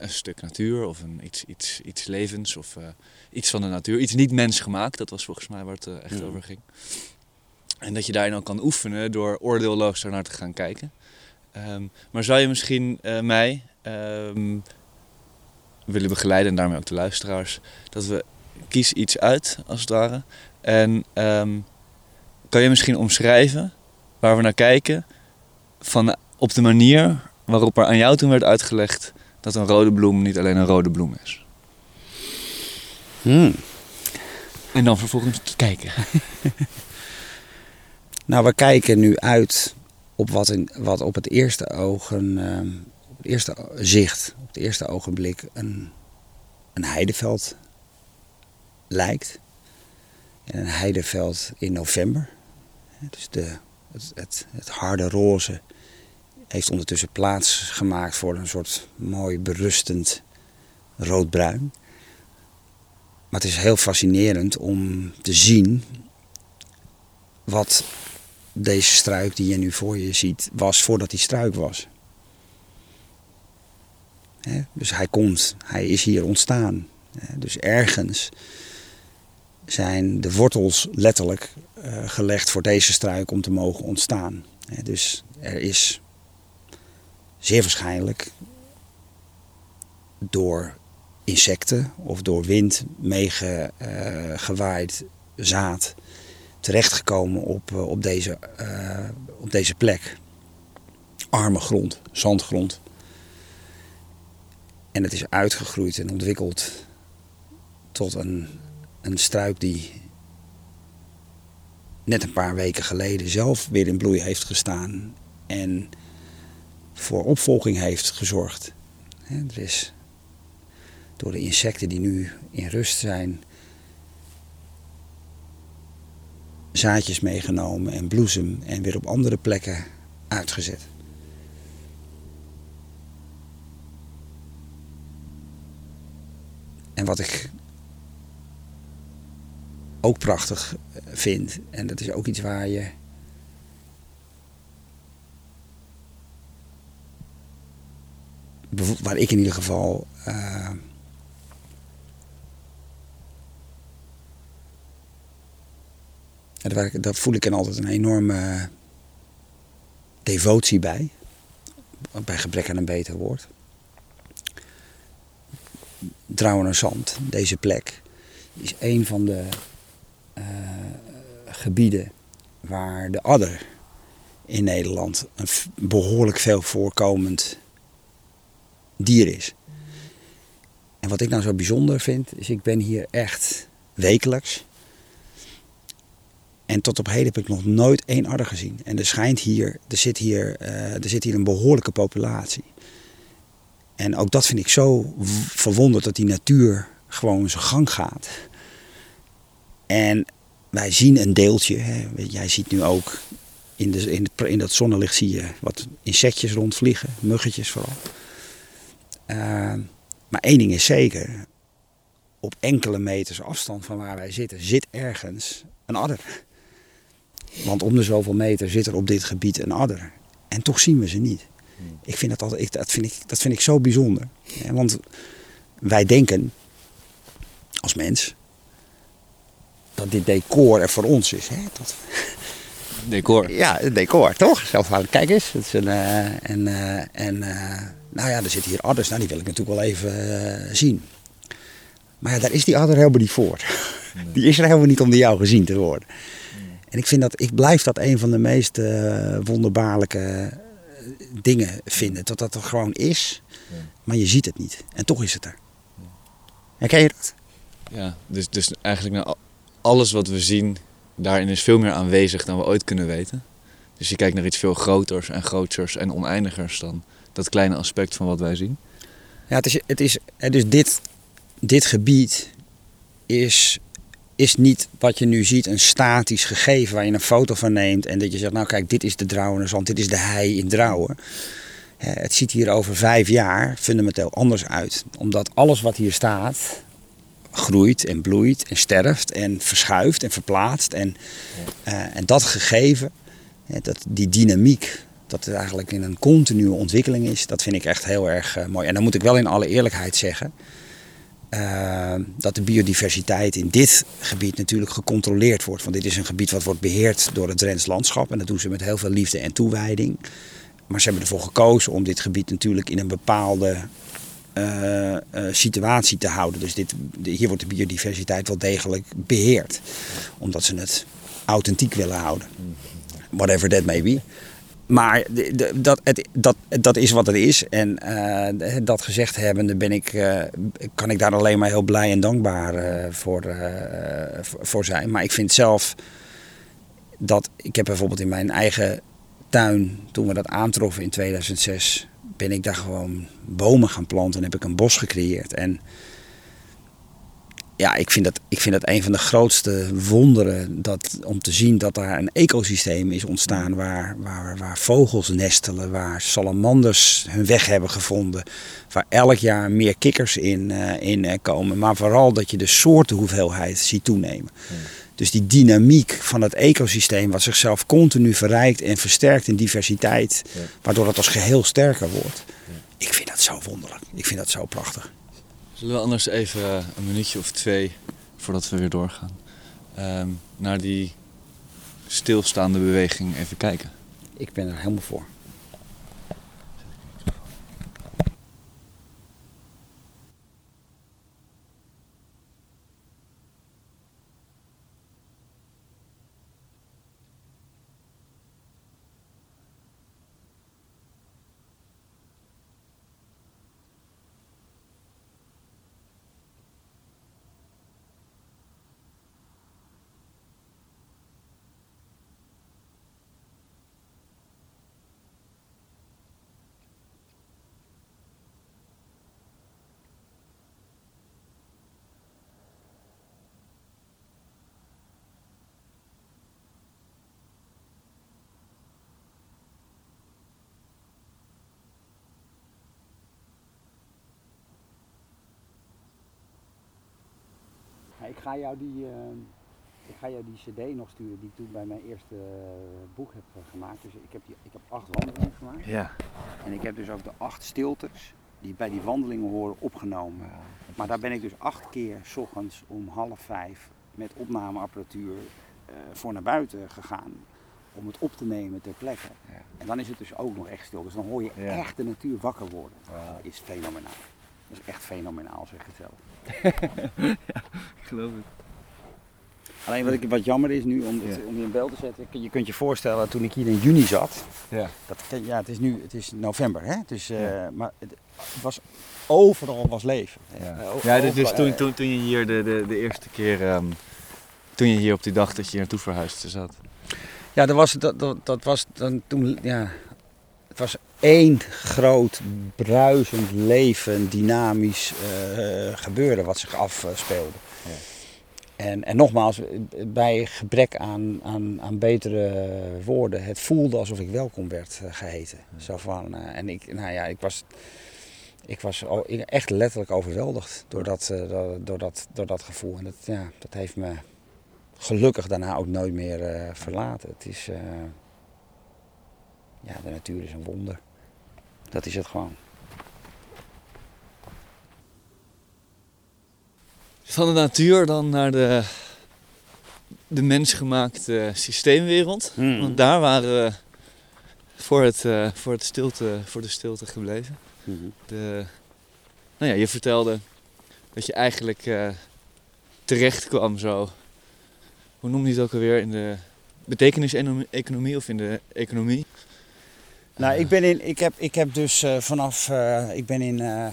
een stuk natuur of een, iets, iets, iets levens of iets van de natuur. Iets niet mensgemaakt, dat was volgens mij waar het echt ja. over ging. En dat je daarin dan kan oefenen door oordeelloos naar te gaan kijken. Um, maar zou je misschien uh, mij um, willen begeleiden en daarmee ook de luisteraars, dat we kies iets uit als het ware. En um, kan je misschien omschrijven waar we naar kijken van, op de manier waarop er aan jou toen werd uitgelegd dat een rode bloem niet alleen een rode bloem is? Hmm. En dan vervolgens te kijken. Nou, we kijken nu uit op wat, in, wat op het eerste oog, een, ehm, op het eerste zicht, op het eerste ogenblik een, een heideveld lijkt. En een heideveld in november. Dus de, het, het, het harde roze heeft ondertussen plaats gemaakt voor een soort mooi berustend roodbruin. Maar het is heel fascinerend om te zien wat deze struik die je nu voor je ziet, was voordat hij struik was. dus hij komt, hij is hier ontstaan. dus ergens zijn de wortels letterlijk uh, gelegd voor deze struik om te mogen ontstaan. dus er is zeer waarschijnlijk door insecten of door wind meegewaaid uh, zaad terechtgekomen op, eh, op, deze, uh, op deze plek. Arme grond, zandgrond. En het is uitgegroeid en ontwikkeld tot een, een struik die net een paar weken geleden zelf weer in bloei heeft gestaan en voor opvolging heeft gezorgd. Er is door de insecten die nu in rust zijn zaadjes meegenomen en bloesem en weer op andere plekken uitgezet. En wat ik ook prachtig vind, en dat is ook iets waar je waar ik in ieder geval uh, daar, daar voel ik dan altijd een enorme devotie bij. Bij gebrek aan een beter woord. Drouwen Zand, deze plek, is een van de uh, gebieden waar de adder in Nederland een behoorlijk veel voorkomend dier is. En wat ik nou zo bijzonder vind, is ik ben hier echt wekelijks. En tot op heden heb ik nog nooit één adder gezien. En er schijnt hier, er zit hier, uh, er zit hier een behoorlijke populatie. En ook dat vind ik zo verwonderd dat die natuur gewoon zijn gang gaat. En wij zien een deeltje. Hè. Jij ziet nu ook in, de, in, in dat zonnelicht zie je wat insectjes rondvliegen, muggetjes vooral. Uh, maar één ding is zeker, op enkele meters afstand van waar wij zitten, zit ergens een adder. Want om de zoveel meter zit er op dit gebied een adder. En toch zien we ze niet. Ik vind dat, altijd, dat, vind ik, dat vind ik zo bijzonder. want wij denken als mens dat dit decor er voor ons is. Hè? Dat... Decor? Ja, het decor, toch? Zelf kijk eens. Het is een, uh, en uh, en uh, nou ja, er zitten hier adders. Nou, die wil ik natuurlijk wel even zien. Maar ja, daar is die adder helemaal niet voor. Die is er helemaal niet om door jou gezien te worden. En ik vind dat, ik blijf dat een van de meest wonderbaarlijke dingen vinden. Dat dat er gewoon is, maar je ziet het niet. En toch is het er. Herken je dat? Ja, dus, dus eigenlijk nou, alles wat we zien, daarin is veel meer aanwezig dan we ooit kunnen weten. Dus je kijkt naar iets veel groters en groters en oneindigers dan dat kleine aspect van wat wij zien. Ja, het is, het is, dus dit, dit gebied is is niet wat je nu ziet een statisch gegeven waar je een foto van neemt en dat je zegt, nou kijk, dit is de Drouwenerzand, dit is de hei in Drouwen. Het ziet hier over vijf jaar fundamenteel anders uit. Omdat alles wat hier staat groeit en bloeit en sterft en verschuift en verplaatst. En, uh, en dat gegeven, dat, die dynamiek, dat het eigenlijk in een continue ontwikkeling is, dat vind ik echt heel erg uh, mooi. En dan moet ik wel in alle eerlijkheid zeggen, uh, dat de biodiversiteit in dit gebied natuurlijk gecontroleerd wordt. Want dit is een gebied wat wordt beheerd door het Drents landschap. En dat doen ze met heel veel liefde en toewijding. Maar ze hebben ervoor gekozen om dit gebied natuurlijk in een bepaalde uh, situatie te houden. Dus dit, hier wordt de biodiversiteit wel degelijk beheerd. Omdat ze het authentiek willen houden. Whatever that may be. Maar dat, het, dat, dat is wat het is. En uh, dat gezegd hebbende ben ik, uh, kan ik daar alleen maar heel blij en dankbaar uh, voor, voor zijn. Maar ik vind zelf dat ik heb bijvoorbeeld in mijn eigen tuin, toen we dat aantroffen in 2006, ben ik daar gewoon bomen gaan planten en heb ik een bos gecreëerd. En ja, ik vind, dat, ik vind dat een van de grootste wonderen dat, om te zien dat daar een ecosysteem is ontstaan waar, waar, waar vogels nestelen, waar salamanders hun weg hebben gevonden, waar elk jaar meer kikkers in, uh, in uh, komen, maar vooral dat je de soortenhoeveelheid ziet toenemen. Dus die dynamiek van het ecosysteem wat zichzelf continu verrijkt en versterkt in diversiteit, waardoor het als geheel sterker wordt. Ik vind dat zo wonderlijk. Ik vind dat zo prachtig. Zullen we anders even eh, een minuutje of twee, voordat we weer doorgaan, ehm, naar die stilstaande beweging even kijken? Ik ben er helemaal voor. ik ga jou die, uh, ik ga jou die cd nog sturen die ik toen bij mijn eerste uh, boek heb uh, gemaakt. Dus ik heb, die, ik heb acht wandelingen gemaakt. Ja. En ik heb dus ook de acht stiltes die bij die wandelingen horen opgenomen. Maar daar ben ik dus acht keer s ochtends om half vijf met opnameapparatuur voor naar buiten gegaan. Om het op te nemen ter plekke. Ja. En dan is het dus ook nog echt stil. Dus dan hoor je ja. echt de natuur wakker worden. Dat is fenomenaal. Dat is echt fenomenaal, zeg ik het zelf. ja, ik geloof het. Alleen wat, ik, wat jammer is nu om, om je in beeld te zetten, je kunt je voorstellen toen ik hier in juni zat. Ja. Dat, ja, het is nu het is november, hè? Dus, uh, maar het, was, overal was leven. Ja, ja dus, dus toen, toen, toen je hier de, de, de eerste keer, um, toen je hier op die dag dat je hier naartoe verhuisde zat. Ja, dat was, dat, dat, dat was dan toen, ja, het was één groot bruisend leven, dynamisch uh, gebeuren wat zich afspeelde. Ja. En, en nogmaals, bij gebrek aan, aan, aan betere woorden, het voelde alsof ik welkom werd uh, geheten. Zo van, uh, en ik, nou ja, ik was, ik was echt letterlijk overweldigd door dat, door, dat, door dat gevoel. En dat, ja, dat heeft me gelukkig daarna ook nooit meer verlaten. Het is, ja, de natuur is een wonder. Dat is het gewoon. Van de natuur dan naar de, de mensgemaakte systeemwereld. Hmm. Want daar waren we voor, het, uh, voor, het stilte, voor de stilte gebleven. Hmm. De, nou ja, je vertelde dat je eigenlijk uh, terecht kwam zo. Hoe noem je het ook alweer? In de betekenis-economie of in de economie. Nou, ik, ben in, ik, heb, ik heb dus uh, vanaf, uh, ik ben in uh,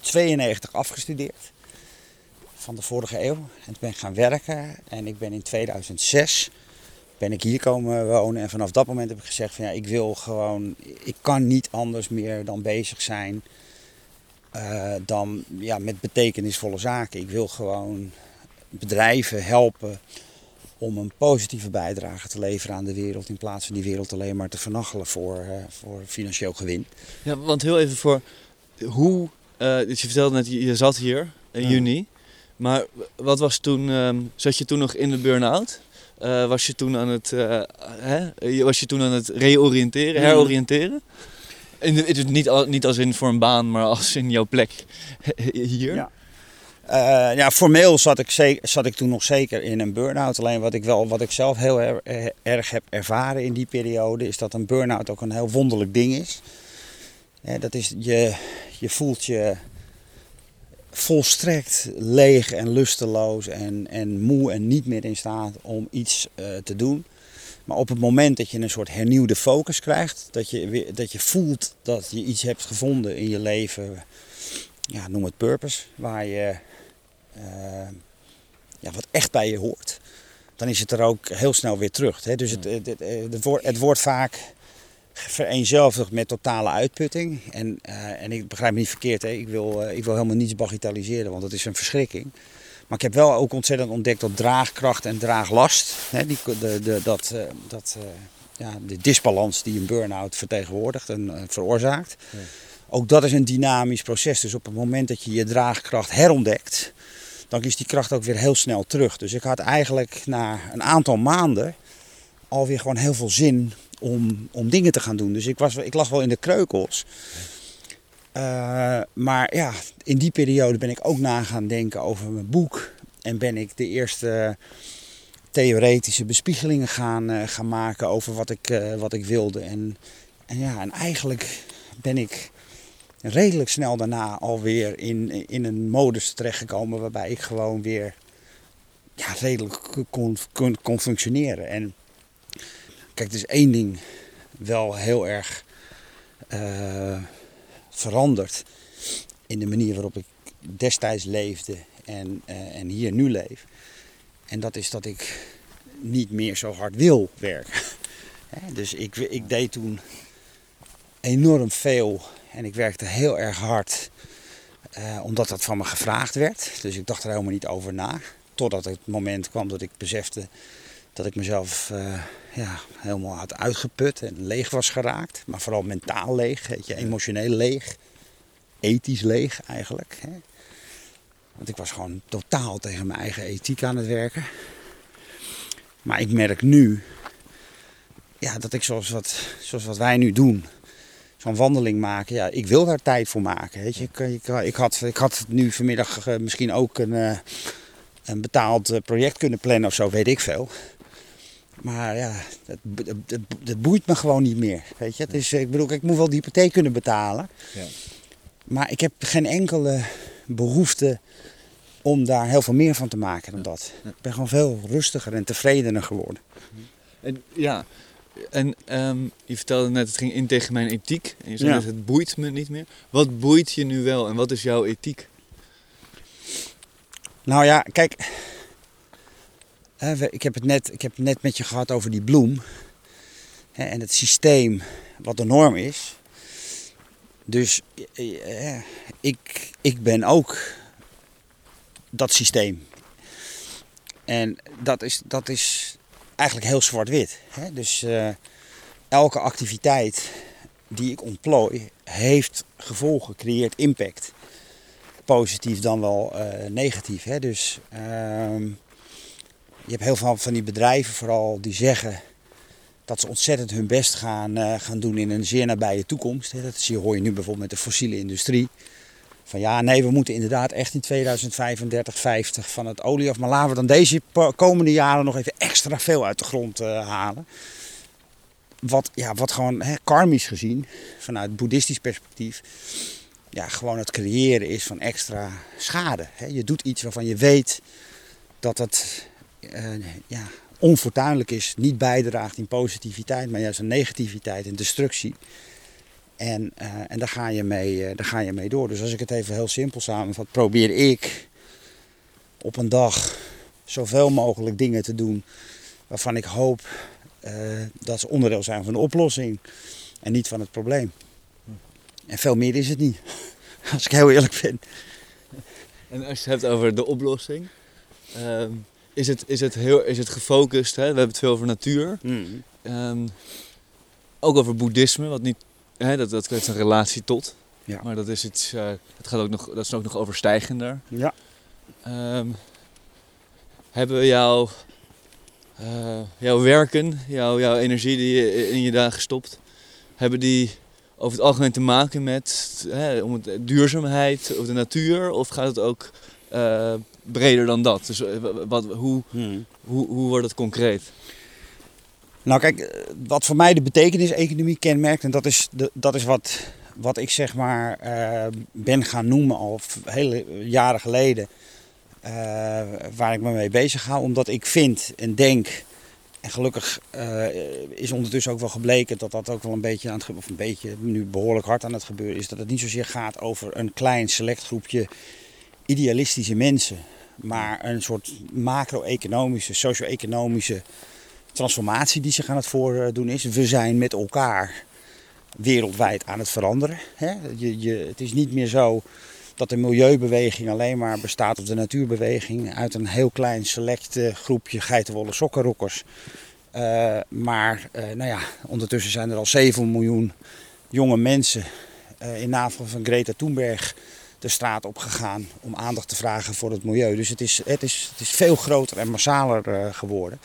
92 afgestudeerd van de vorige eeuw. En ben gaan werken en ik ben in 2006 ben ik hier komen wonen. En vanaf dat moment heb ik gezegd van ja, ik wil gewoon, ik kan niet anders meer dan bezig zijn dan ja, met betekenisvolle zaken. Ik wil gewoon bedrijven helpen om een positieve bijdrage te leveren aan de wereld. In plaats van die wereld alleen maar te vernachelen voor, uh, voor financieel gewin. Ja, want heel even voor hoe. Uh, dus je vertelde net, je zat hier in juni. Maar wat was toen. Um, zat je toen nog in de burn-out? Uh, was je toen aan het. hè? Was je toen aan het reoriënteren, heroriënteren? In, is niet, niet als in voor een baan, maar als in jouw plek hier. Ja. Uh, ja, formeel zat ik, zat ik toen nog zeker in een burn-out. Alleen wat ik, wel, wat ik zelf heel erg heb ervaren in die periode, is dat een burn-out ook een heel wonderlijk ding is. dat is je, je voelt je volstrekt leeg en lusteloos en, en moe en niet meer in staat om iets uh, te doen. Maar op het moment dat je een soort hernieuwde focus krijgt, dat je, dat je voelt dat je iets hebt gevonden in je leven, ja, noem het purpose, waar je ja, wat echt bij je hoort, dan is het er ook heel snel weer terug. Hè? Dus het, het, het, het, wordt, het wordt vaak vereenzelvigd met totale uitputting. En, uh, en ik begrijp me niet verkeerd, hè? Ik, wil, uh, ik wil helemaal niets bagatelliseren, want dat is een verschrikking. Maar ik heb wel ook ontzettend ontdekt dat draagkracht en draaglast, hè, die, de, de, dat, uh, dat, ja, de disbalans die een burn-out vertegenwoordigt en veroorzaakt. Ja. Ook dat is een dynamisch proces. Dus op het moment dat je je draagkracht herontdekt, dan is die kracht ook weer heel snel terug. Dus ik had eigenlijk na een aantal maanden alweer gewoon heel veel zin om, om dingen te gaan doen. Dus ik, was, ik lag wel in de kreukels. Uh, maar ja, in die periode ben ik ook na gaan denken over mijn boek. En ben ik de eerste theoretische bespiegelingen gaan, uh, gaan maken over wat ik, uh, wat ik wilde. En, en ja, en eigenlijk ben ik redelijk snel daarna alweer in, in een modus terechtgekomen waarbij ik gewoon weer ja, redelijk kon, kon, functioneren. En kijk, is één ding wel heel erg uh, veranderd in de manier waarop ik destijds leefde en, uh, en hier nu leef. En dat is dat ik niet meer zo hard wil werken. dus ik, ik deed toen enorm veel en ik werkte heel erg hard, eh, omdat dat van me gevraagd werd. Dus ik dacht er helemaal niet over na. Totdat het moment kwam dat ik besefte dat ik mezelf uh, ja, helemaal had uitgeput en leeg was geraakt. Maar vooral mentaal leeg, weet je, emotioneel leeg. Ethisch leeg eigenlijk. Hè. Want ik was gewoon totaal tegen mijn eigen ethiek aan het werken. Maar ik merk nu ja, dat ik zoals wat, zoals wat wij nu doen, van wandeling maken. Ja, ik wil daar tijd voor maken. Weet je. Ik, ik, ik had, ik had nu vanmiddag uh, misschien ook een, uh, een betaald uh, project kunnen plannen of zo, weet ik veel. Maar ja, het, het, het, boeit me gewoon niet meer. Weet je? Het is, ik bedoel, ik moet wel die hypotheek kunnen betalen. Ja. Maar ik heb geen enkele behoefte om daar heel veel meer van te maken dan dat. Ik ben gewoon veel rustiger en tevredener geworden. En ja, en ehm, je vertelde net, het ging in tegen mijn ethiek. En je zei net, het boeit me niet meer. Wat boeit je nu wel en wat is jouw ethiek? Nou ja, kijk. Ik heb het net, ik heb het net met je gehad over die bloem. En het systeem wat de norm is. Dus eh, ik, ik ben ook dat systeem. En dat is, dat is eigenlijk heel zwart-wit. Dus uh, elke activiteit die ik ontplooi heeft gevolgen, creëert impact. Positief dan wel uh, negatief. Hè? Dus uh, je hebt heel veel van die bedrijven vooral die zeggen dat ze ontzettend hun best gaan, uh, gaan doen in een zeer nabije toekomst. Hè? Dat hoor je nu bijvoorbeeld met de fossiele industrie. Van ja, nee, we moeten inderdaad echt in 2035, 50 van het olie af. Maar laten we dan deze komende jaren nog even extra veel uit de grond uh, halen. Wat, ja, wat gewoon hè, karmisch gezien, vanuit boeddhistisch perspectief, ja, gewoon het creëren is van extra schade. Hè. Je doet iets waarvan je weet dat het uh, ja, onfortuinlijk is, niet bijdraagt in positiviteit, maar juist in negativiteit en destructie. En, uh, en daar, ga je mee, uh, daar ga je mee door. Dus als ik het even heel simpel samenvat, probeer ik op een dag zoveel mogelijk dingen te doen waarvan ik hoop uh, dat ze onderdeel zijn van de oplossing en niet van het probleem. En veel meer is het niet, als ik heel eerlijk ben. En als je het hebt over de oplossing, ehm, is, het, is, het heel, is het gefocust, hè? we hebben het veel over natuur, mm. um, ook over boeddhisme, wat niet Hè, dat, dat is een relatie tot. Ja. Maar dat is iets, uh, het gaat ook nog, dat is ook nog overstijgender. Ja. Um, hebben we jouw, uh, jouw werken, jouw, jouw energie die je in je dagen stopt, hebben die over het algemeen te maken met hè, om het, duurzaamheid of de natuur? Of gaat het ook uh, breder dan dat? Dus wat, hoe, hmm. hoe, hoe wordt het concreet? Nou kijk, eh, wat voor mij de betekenis-economie kenmerkt, en dat is, de, dat is wat, wat ik zeg maar uh, ben gaan noemen al hele jaren geleden, uh, waar ik me mee bezig hou. Omdat ik vind en denk, en gelukkig is ondertussen ook wel gebleken dat dat ook wel een beetje aan het of een beetje nu behoorlijk hard aan het gebeuren is, dat het niet zozeer gaat over een klein select groepje idealistische mensen, maar een soort macro-economische, socio-economische transformatie die zich aan het voordoen is. We zijn met elkaar wereldwijd aan het veranderen. Je, je, het is niet meer zo dat de milieubeweging alleen maar bestaat of de natuurbeweging uit een heel klein select groepje geitenwolle sokkenrokkers. Uh, maar uh, nou ja, ondertussen zijn er al 7 miljoen jonge mensen in navel van Greta Thunberg de straat op gegaan om aandacht te vragen voor het milieu. Dus het is, het is, het is veel groter en massaler geworden.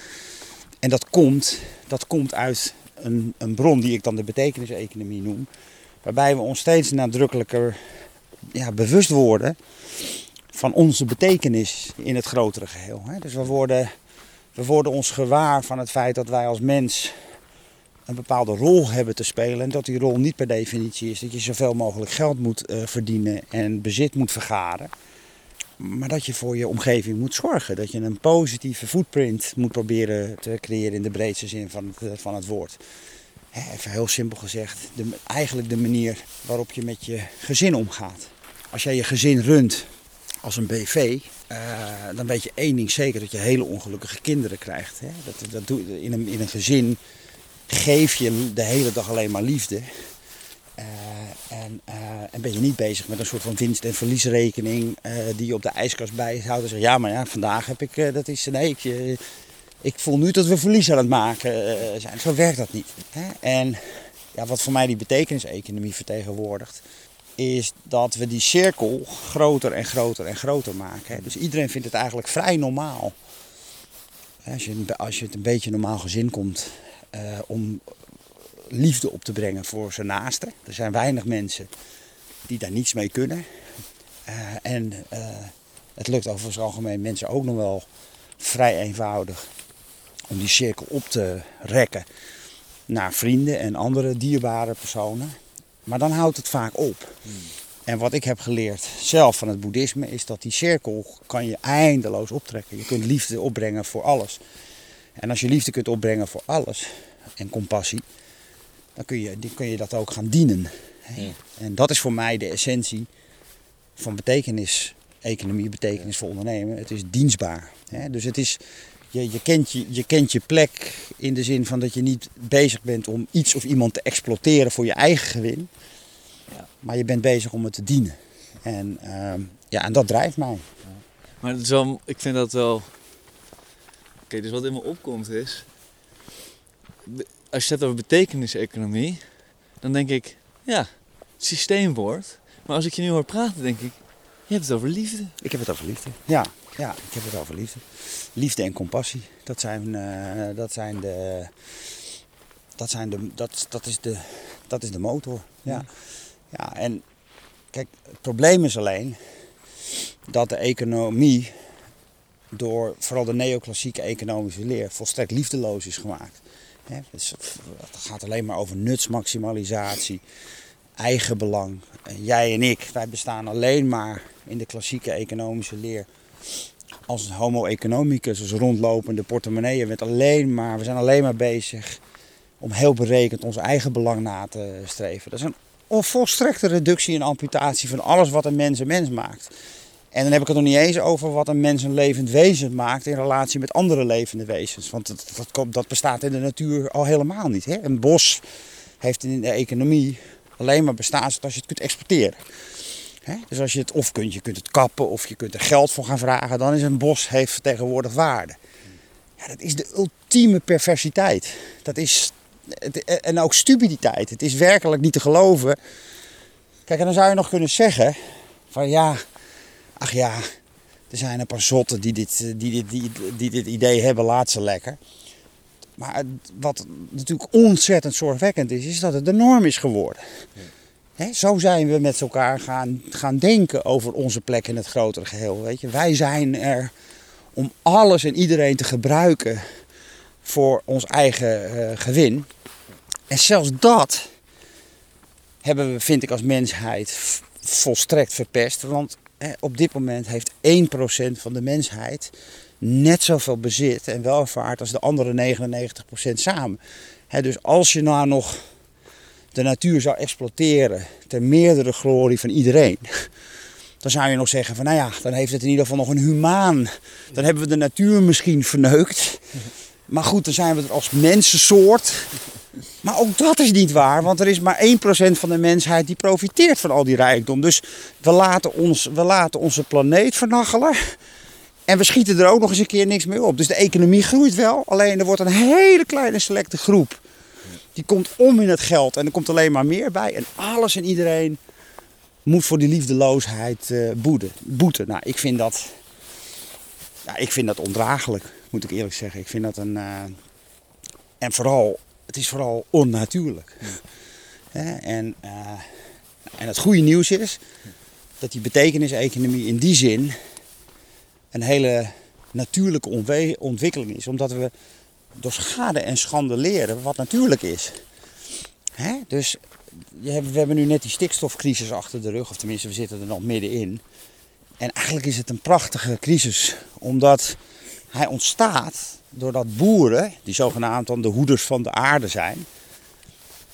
En dat komt, dat komt uit een, een bron die ik dan de betekeniseconomie noem. Waarbij we ons steeds nadrukkelijker ja, bewust worden van onze betekenis in het grotere geheel. Dus we worden, we worden ons gewaar van het feit dat wij als mens een bepaalde rol hebben te spelen. En dat die rol niet per definitie is dat je zoveel mogelijk geld moet uh, verdienen en bezit moet vergaren. Maar dat je voor je omgeving moet zorgen. Dat je een positieve footprint moet proberen te creëren in de breedste zin van het, eh, van het woord. Even heel simpel gezegd, de, eigenlijk de manier waarop je met je gezin omgaat. Als jij je gezin runt als een BV, eh, dan weet je één ding zeker, dat je hele ongelukkige kinderen krijgt. Hè? Dat, dat doe, in, een, in een gezin geef je de hele dag alleen maar liefde. Uh, en, uh, en, ben je niet bezig met een soort van winst- en verliesrekening uh, die je op de ijskast bijhoudt. En zeg ja, maar ja, vandaag heb ik, dat is, nee, ik, ik voel nu dat we verlies aan het maken zijn. Zo werkt dat niet. Hè? En ja, wat voor mij die betekeniseconomie vertegenwoordigt, is dat we die cirkel groter en groter en groter maken. Hè? Dus iedereen vindt het eigenlijk vrij normaal. Als je, als je het een beetje normaal gezin komt, om liefde op te brengen voor zijn naasten. Er zijn weinig mensen die daar niets mee kunnen. Uh, en uh, het lukt overigens algemeen mensen ook nog wel vrij eenvoudig om die cirkel op te rekken naar vrienden en andere dierbare personen. Maar dan houdt het vaak op. Hmm. En wat ik heb geleerd zelf van het boeddhisme is dat die cirkel kan je eindeloos optrekken. Je kunt liefde opbrengen voor alles. En als je liefde kunt opbrengen voor alles en compassie, dan kun je, kun je dat ook gaan dienen. En dat is voor mij de essentie van betekenis, economie, betekenis voor ondernemen. Het is dienstbaar. Dus het is, je, je, kent je, je kent je plek in de zin van dat je niet bezig bent om iets of iemand te exploiteren voor je eigen gewin. Maar je bent bezig om het te dienen. En, uh, ja, en dat drijft mij. Maar het is wel, ik vind dat wel. Oké, dus wat in me opkomt is. Als je het over betekenis-economie, dan denk ik, ja, systeemwoord. Maar als ik je nu hoor praten, denk ik, je hebt het over liefde. Ik heb het over liefde. Ja, ja ik heb het over liefde. Liefde en compassie, dat zijn, uh, dat zijn de. Dat, zijn de, dat, dat, is de, dat is de motor. Ja. Ja, en kijk, het probleem is alleen dat de economie door vooral de neoclassieke economische leer volstrekt liefdeloos is gemaakt. Dus het gaat alleen maar over nutsmaximalisatie, eigenbelang. En jij en ik, wij bestaan alleen maar in de klassieke economische leer als homo economicus, als rondlopende portemonnee. We, alleen maar, we zijn alleen maar bezig om heel berekend ons eigen belang na te streven. Dat is een volstrekte reductie en amputatie van alles wat een mens een mens maakt. En dan heb ik het nog niet eens over wat een mens een levend wezen maakt in relatie met andere levende wezens. Want dat, dat, dat bestaat in de natuur al helemaal niet. Hè? Een bos heeft in de economie alleen maar bestaan als je het kunt exporteren. Dus als je het of kunt, je kunt het kappen of je kunt er geld voor gaan vragen, dan is een bos heeft tegenwoordig waarde. Ja, dat is de ultieme perversiteit. Dat is en ook stupiditeit. Het is werkelijk niet te geloven. Kijk, en dan zou je nog kunnen zeggen: van ja, ach ja, er zijn een paar zotten die dit, die dit, die, die dit idee hebben, laat ze lekker. Maar wat natuurlijk ontzettend zorgwekkend is, is dat het de norm is geworden. zo zijn we met elkaar gaan, gaan denken over onze plek in het grotere geheel. Weet je? Wij zijn er om alles en iedereen te gebruiken voor ons eigen uh, gewin. En zelfs dat hebben we, vind ik, als mensheid volstrekt verpest. Want op dit moment heeft 1% van de mensheid net zoveel bezit en welvaart als de andere 99% samen. Dus als je nou nog de natuur zou exploiteren ter meerdere glorie van iedereen. Dan zou je nog zeggen van nou ja, dan heeft het in ieder geval nog een humaan. Dan hebben we de natuur misschien verneukt. Maar goed, dan zijn we er als mensensoort maar ook dat is niet waar, want er is maar 1% van de mensheid die profiteert van al die rijkdom. Dus we laten, ons, we laten onze planeet vernachelen. En we schieten er ook nog eens een keer niks meer op. Dus de economie groeit wel, alleen er wordt een hele kleine selecte groep. Die komt om in het geld en er komt alleen maar meer bij. En alles en iedereen moet voor die liefdeloosheid uh, boeten. boeten. Nou, ik vind dat, ja, ik vind dat ondraaglijk, moet ik eerlijk zeggen. Ik vind dat een... Uh, en vooral het is vooral onnatuurlijk. en, uh, en het goede nieuws is dat die betekeniseconomie in die zin een hele natuurlijke ontwikkeling is. Omdat we door schade en schande leren wat natuurlijk is. Hè? Dus we hebben nu net die stikstofcrisis achter de rug, of tenminste we zitten er nog middenin. En eigenlijk is het een prachtige crisis, omdat hij ontstaat doordat boeren, die zogenaamd dan de hoeders van de aarde zijn,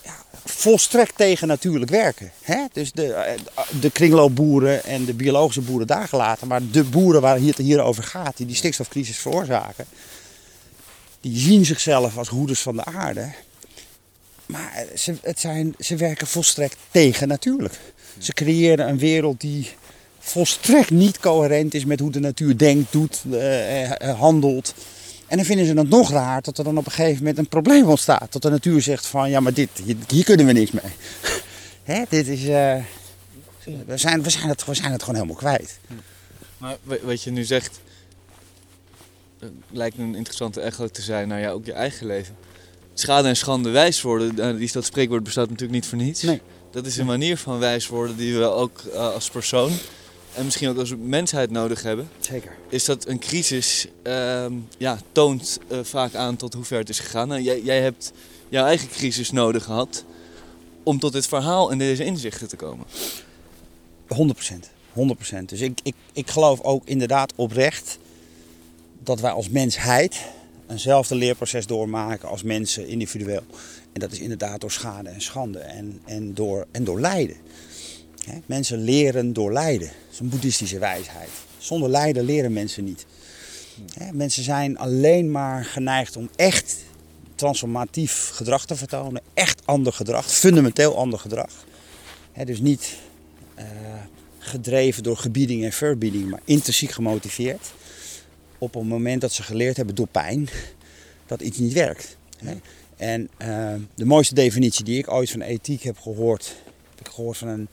ja, volstrekt tegen natuurlijk werken. Hè? Dus de, eh, de kringloopboeren en de biologische boeren daar gelaten, maar de boeren waar het hier over gaat, die die stikstofcrisis veroorzaken, die zien zichzelf als hoeders van de aarde. Maar ze, het zijn, ze werken volstrekt tegen natuurlijk. Ze creëren een wereld die volstrekt niet coherent is met hoe de natuur denkt, doet, uh, handelt. En dan vinden ze het nog raar dat er dan op een gegeven moment een probleem ontstaat. Dat de natuur zegt van ja, maar dit, hier kunnen we niks mee. Hè, dit is, uh, we, zijn, we, zijn het, we zijn het gewoon helemaal kwijt. Maar wat je nu zegt, lijkt een interessante echo te zijn naar ja, ook je eigen leven. Schade en schande wijs worden, eh, die, dat spreekwoord bestaat natuurlijk niet voor niets. Nee. Dat is een manier van wijs worden die we ook uh, als persoon en misschien ook als mensheid nodig hebben. Zeker. Is dat een crisis uh, ja, toont uh, vaak aan tot hoe ver het is gegaan. Nou, jij, jij hebt jouw eigen crisis nodig gehad om tot dit verhaal en deze inzichten te komen. 100%. 100%. Dus ik, ik, ik geloof ook inderdaad oprecht dat wij als mensheid eenzelfde leerproces doormaken als mensen individueel. En dat is inderdaad door schade en schande en, en, door, en door lijden. mensen leren door lijden. Is een boeddhistische wijsheid. Zonder lijden leren mensen niet. mensen zijn alleen maar geneigd om echt transformatief gedrag te vertonen. Echt ander gedrag, fundamenteel ander gedrag. dus niet uh, gedreven door gebieding en verbieding, maar intrinsiek gemotiveerd. Op het moment dat ze geleerd hebben door pijn dat iets niet werkt. En uh, de mooiste definitie die ik ooit van ethiek heb gehoord, heb ik gehoord van een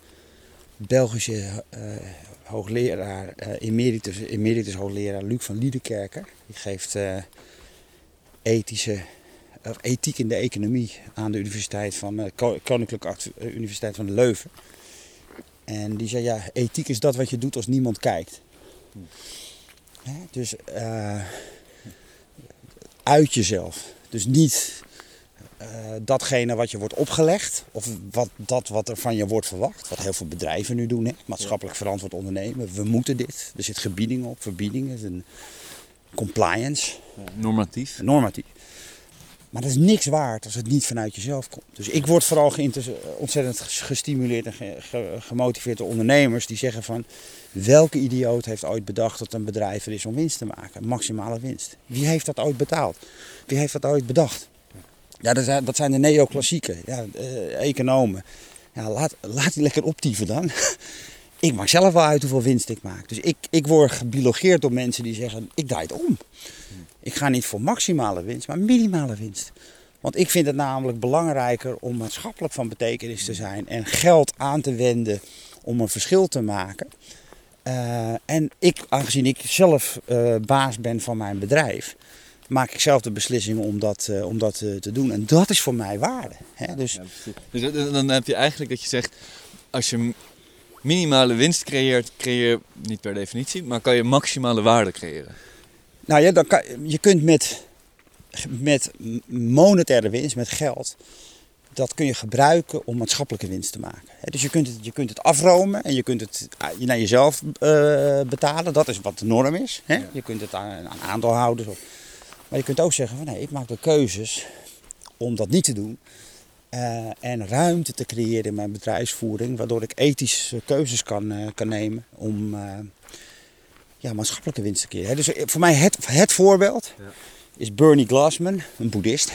Belgische uh, hoogleraar, uh, emeritus, emeritus hoogleraar Luc van Liedekerker. Die geeft ethische, of ethiek in de economie aan de Universiteit van, Koninklijke Universiteit van Leuven. En die zei, ja, ethiek is dat wat je doet als niemand kijkt. Dus uit jezelf. Dus niet uh, datgene wat je wordt opgelegd, of wat, dat wat er van je wordt verwacht. Wat heel veel bedrijven nu doen, hè? maatschappelijk verantwoord ondernemen. We moeten dit. Er zit gebieding op, verbiedingen, een compliance. normatief. Normatief. Maar dat is niks waard als het niet vanuit jezelf komt. Dus ik word vooral ontzettend gestimuleerd en gemotiveerd door ondernemers die zeggen van... Welke idioot heeft ooit bedacht dat een bedrijf er is om winst te maken? Maximale winst. Wie heeft dat ooit betaald? Wie heeft dat ooit bedacht? Ja, dat zijn, de neoclassieken, ja, uh, economen. Ja, laat, laat die lekker optieven dan. ik maak zelf wel uit hoeveel winst ik maak. Dus ik, ik word gebiologeerd door mensen die zeggen, ik draai het om. Ik ga niet voor maximale winst, maar minimale winst. Want ik vind het namelijk belangrijker om maatschappelijk van betekenis te zijn en geld aan te wenden om een verschil te maken. Uh, en ik, aangezien ik zelf uh, baas ben van mijn bedrijf, maak ik zelf de beslissing om dat, uh, om dat te doen. En dat is voor mij waarde. Hè? Dus, dus dan heb je eigenlijk dat je zegt, als je minimale winst creëert, creëer je niet per definitie, maar kan je maximale waarde creëren. Nou ja, dan kan, je kunt met, met monetaire winst, met geld, dat kun je gebruiken om maatschappelijke winst te maken. Dus je kunt het, je kunt het afromen en je kunt het ah, naar jezelf betalen. Dat is wat de norm is. Hè? Je kunt het aan, aan aandeelhouders. Of, maar je kunt ook zeggen van nee, ik maak de keuzes om dat niet te doen. Uh, en ruimte te creëren in mijn bedrijfsvoering, waardoor ik ethische keuzes kan, uh, kan nemen om ja, maatschappelijke winst te creëren. Dus voor mij het, het voorbeeld ja. is Bernie Glassman, een boeddhist.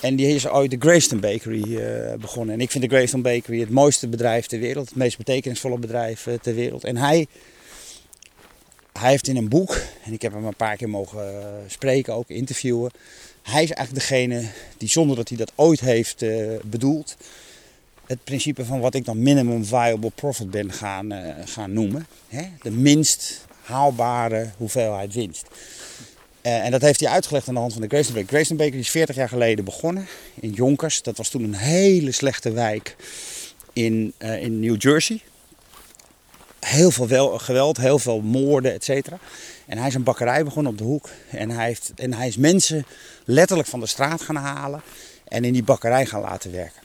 En die is ooit de Greyston Bakery begonnen. En ik vind de Greyston Bakery het mooiste bedrijf ter wereld. Het meest betekenisvolle bedrijf ter wereld. En hij, hij heeft in een boek, en ik heb hem een paar keer mogen uh, spreken, ook interviewen. Hij is eigenlijk degene die zonder dat hij dat ooit heeft bedoeld, het principe van wat ik dan minimum viable profit ben gaan, gaan noemen. Hè? De minst haalbare hoeveelheid winst. En dat heeft hij uitgelegd aan de hand van de Grayson Baker. Grayson is 40 jaar geleden begonnen in Yonkers. Dat was toen een hele slechte wijk in, in New Jersey. Heel veel wel, geweld, heel veel moorden, et cetera. En hij is een bakkerij begonnen op de hoek. En hij, heeft, en hij is mensen letterlijk van de straat gaan halen en in die bakkerij gaan laten werken.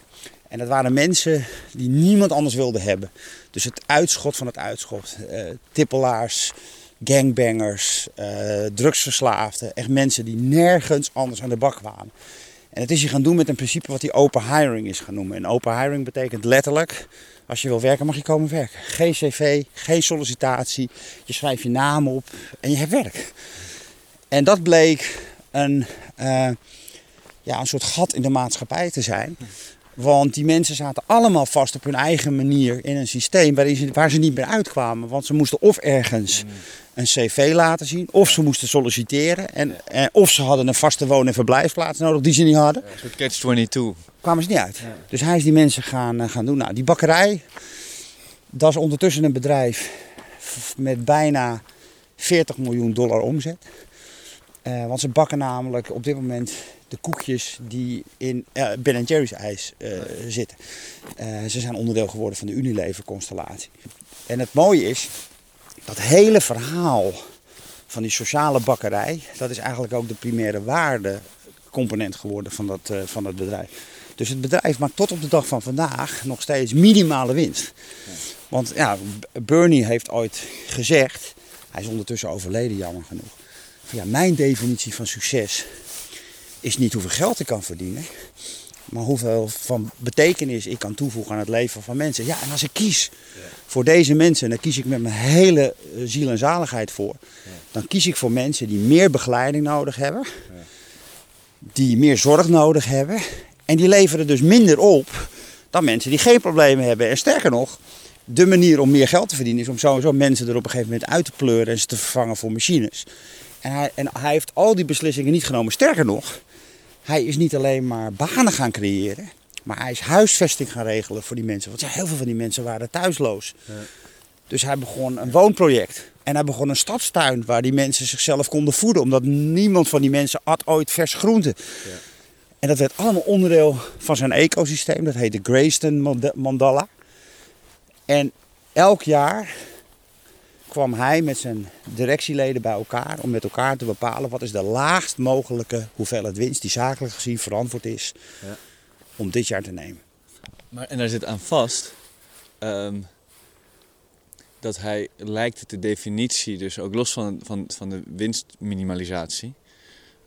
En dat waren mensen die niemand anders wilde hebben. Dus het uitschot van het uitschot. Uh, tippelaars, gangbangers, uh, drugsverslaafden. Echt mensen die nergens anders aan de bak kwamen. En het is je gaan doen met een principe wat hij open hiring is gaan noemen. En open hiring betekent letterlijk, als je wil werken mag je komen werken. Geen cv, geen sollicitatie, je schrijft je naam op en je hebt werk. En dat bleek een, uh, ja, een soort gat in de maatschappij te zijn. Want die mensen zaten allemaal vast op hun eigen manier in een systeem waarin ze, waar ze niet meer uitkwamen. Want ze moesten of ergens een cv laten zien, of ze moesten solliciteren. En, of ze hadden een vaste woon- en verblijfplaats nodig die ze niet hadden. Een soort catch-22. Kwamen ze niet uit. Dus hij is die mensen gaan, eh, gaan doen. Nou, die bakkerij, dat is ondertussen een bedrijf met bijna 40 miljoen dollar omzet. Uh, want ze bakken namelijk op dit moment de koekjes die in uh, Ben Jerry's ijs uh, zitten. ze zijn onderdeel geworden van de Unilever constellatie. En het mooie is, dat hele verhaal van die sociale bakkerij, dat is eigenlijk ook de primaire waardecomponent geworden van dat, van dat bedrijf. Dus het bedrijf maakt tot op de dag van vandaag nog steeds minimale winst. Want ja, Bernie heeft ooit gezegd, hij is ondertussen overleden jammer genoeg. Ja, mijn definitie van succes is niet hoeveel geld ik kan verdienen, maar hoeveel van betekenis ik kan toevoegen aan het leven van mensen. Ja, en als ik kies voor deze mensen, en daar kies ik met mijn hele eh, ziel en zaligheid voor, dan kies ik voor mensen die meer begeleiding nodig hebben, die meer zorg nodig hebben en die leveren dus minder op dan mensen die geen problemen hebben. En sterker nog, de manier om meer geld te verdienen is om sowieso mensen er op een gegeven moment uit te pleuren en ze te vervangen voor machines. En hij, en hij heeft al die beslissingen niet genomen. Sterker nog, hij is niet alleen maar banen gaan creëren, maar hij is huisvesting gaan regelen voor die mensen. Want ja, heel veel van die mensen waren thuisloos. Ja. Dus hij begon een woonproject. En hij begon een stadstuin waar die mensen zichzelf konden voeden. Omdat niemand van die mensen at ooit vers groente. Ja. En dat werd allemaal onderdeel van zijn ecosysteem. Dat heet de Grayston Mandala. En elk jaar kwam hij met zijn directieleden bij elkaar om met elkaar te bepalen wat is de laagst mogelijke hoeveelheid winst die zakelijk gezien verantwoord is ja. om dit jaar te nemen. Maar, en daar zit aan vast ehm, dat hij lijkt de definitie, dus ook los van, van, van de winstminimalisatie.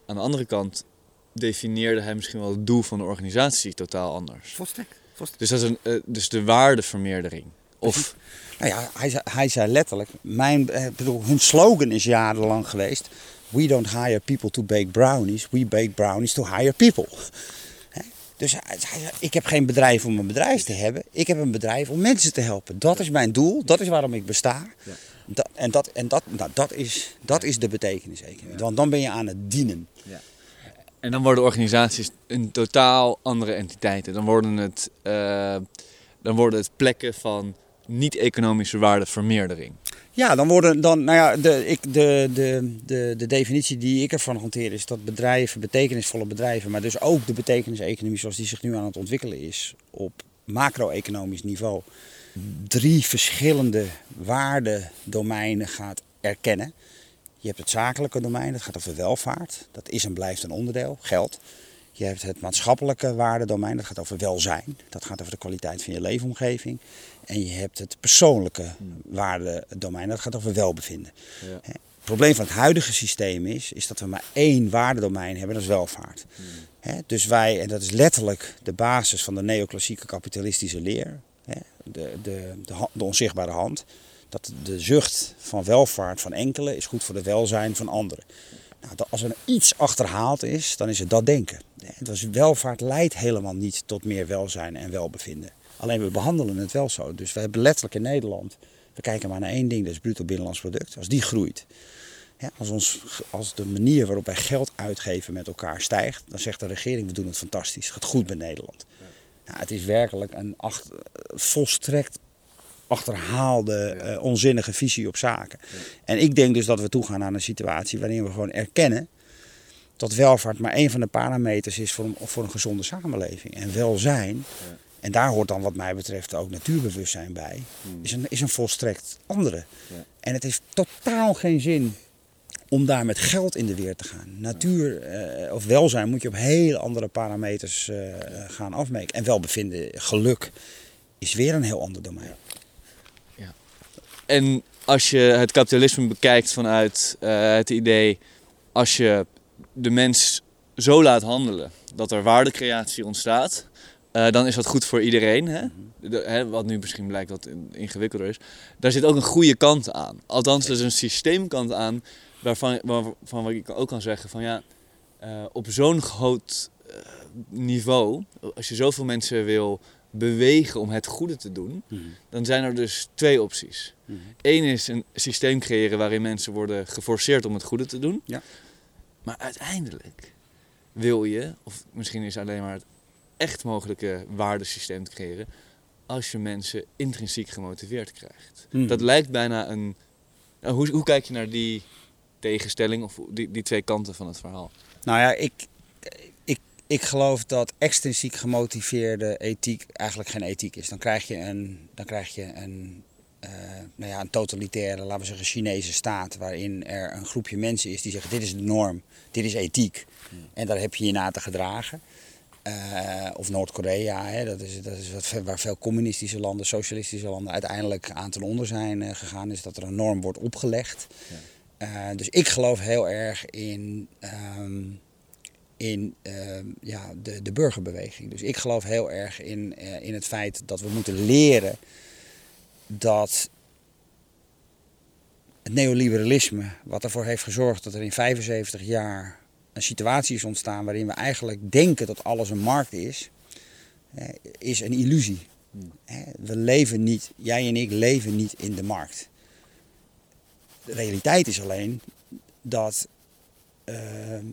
Aan de andere kant definieerde hij misschien wel het doel van de organisatie totaal anders. Volstrekt. Dus, dat is een, uh, dus de waardevermeerdering. Of... Nou ja, hij, zei, hij zei letterlijk, mijn, eh, bedoel, hun slogan is jarenlang geweest. We don't hire people to bake brownies, we bake brownies to hire people. Dus hij zei, ik heb geen bedrijf om een bedrijf te hebben. Ik heb een bedrijf om mensen te helpen. Dat is mijn doel, dat is waarom ik besta. Ja. Dat, en dat, en dat, nou, dat, is, dat is de betekenis. Want dan ben je aan het dienen. Ja. En dan worden organisaties een totaal andere entiteiten. Dan worden het, uh, dan worden het plekken van niet-economische waardevermeerdering. Ja, dan worden dan, nou ja, de, ik, de, de, de, de definitie die ik ervan hanteer is dat bedrijven, betekenisvolle bedrijven, maar dus ook de betekeniseconomie zoals die zich nu aan het ontwikkelen is op macro-economisch niveau, drie verschillende waardedomeinen gaat erkennen. Je hebt het zakelijke domein, dat gaat over welvaart. Dat is en blijft een onderdeel, geld. Je hebt het maatschappelijke waardedomein, dat gaat over welzijn. Dat gaat over de kwaliteit van je leefomgeving. En je hebt het persoonlijke waardedomein, dat gaat over welbevinden. Ja. Het probleem van het huidige systeem is, is dat we maar één waardedomein hebben, dat is welvaart. Hmm. Dus wij, en dat is letterlijk de basis van de neoclassieke kapitalistische leer, de, de, de, de onzichtbare hand dat de zucht van welvaart van enkele is goed voor de welzijn van anderen. Nou, als er iets achterhaald is, dan is het dat denken. Dus welvaart leidt helemaal niet tot meer welzijn en welbevinden. Alleen we behandelen het wel zo. Dus we hebben letterlijk in Nederland, we kijken maar naar één ding, dat is bruto binnenlands product. Als die groeit, als, ons, als de manier waarop wij geld uitgeven met elkaar stijgt, dan zegt de regering, we doen het fantastisch, het gaat goed met Nederland. Nou, het is werkelijk een acht, volstrekt achterhaalde, uh, onzinnige visie op zaken. En ik denk dus dat we toegaan naar een situatie waarin we gewoon erkennen dat welvaart maar één van de parameters is voor een, voor een gezonde samenleving. En welzijn, en daar hoort dan wat mij betreft ook natuurbewustzijn bij, hmm. is, een, is een volstrekt andere. En het heeft totaal geen zin om daar met geld in de weer te gaan. Natuur uh, of welzijn moet je op hele andere parameters uh, gaan afmeten. En welbevinden, geluk, is weer een heel ander domein. En als je het kapitalisme bekijkt vanuit uh, het idee, als je de mens zo laat handelen dat er waardecreatie ontstaat, uh, dan is dat goed voor iedereen. Hè? De, hè, wat nu misschien blijkt wat ingewikkelder is. Daar zit ook een goede kant aan. Althans, er is een systeemkant aan waarvan, waarvan ik ook kan zeggen van ja, uh, op zo'n groot niveau, als je zoveel mensen wil bewegen om het goede te doen, mhm. dan zijn er dus twee opties. Mm Eén is een systeem creëren waarin mensen worden geforceerd om het goede te doen. Ja. Maar uiteindelijk wil je, of misschien is alleen maar het echt mogelijke waardesysteem te creëren, als je mensen intrinsiek gemotiveerd krijgt. Mhm. Dat lijkt bijna een. Nou, hoe, hoe kijk je naar die tegenstelling of die, die twee kanten van het verhaal? Nou ja, ik, ik geloof dat extrinsiek gemotiveerde ethiek eigenlijk geen ethiek is. Dan krijg je een, dan krijg je een, uh, nou ja, een totalitaire, laten we zeggen, Chinese staat. Waarin er een groepje mensen is die zeggen: dit is de norm, dit is ethiek. Hmm. En daar heb je je na te gedragen. Uh, of Noord-Korea, dat is, dat is wat, waar veel communistische landen, socialistische landen uiteindelijk aan ten onder zijn uh, gegaan, is dat er een norm wordt opgelegd. Ja. Uh, dus ik geloof heel erg in, um, in ehm, ja, de, de burgerbeweging. Dus ik geloof heel erg in, in het feit dat we moeten leren dat het neoliberalisme, wat ervoor heeft gezorgd dat er in 75 jaar een situatie is ontstaan waarin we eigenlijk denken dat alles een markt is, is een illusie. Hmm. We leven niet, jij en ik leven niet in de markt. De realiteit is alleen dat uh,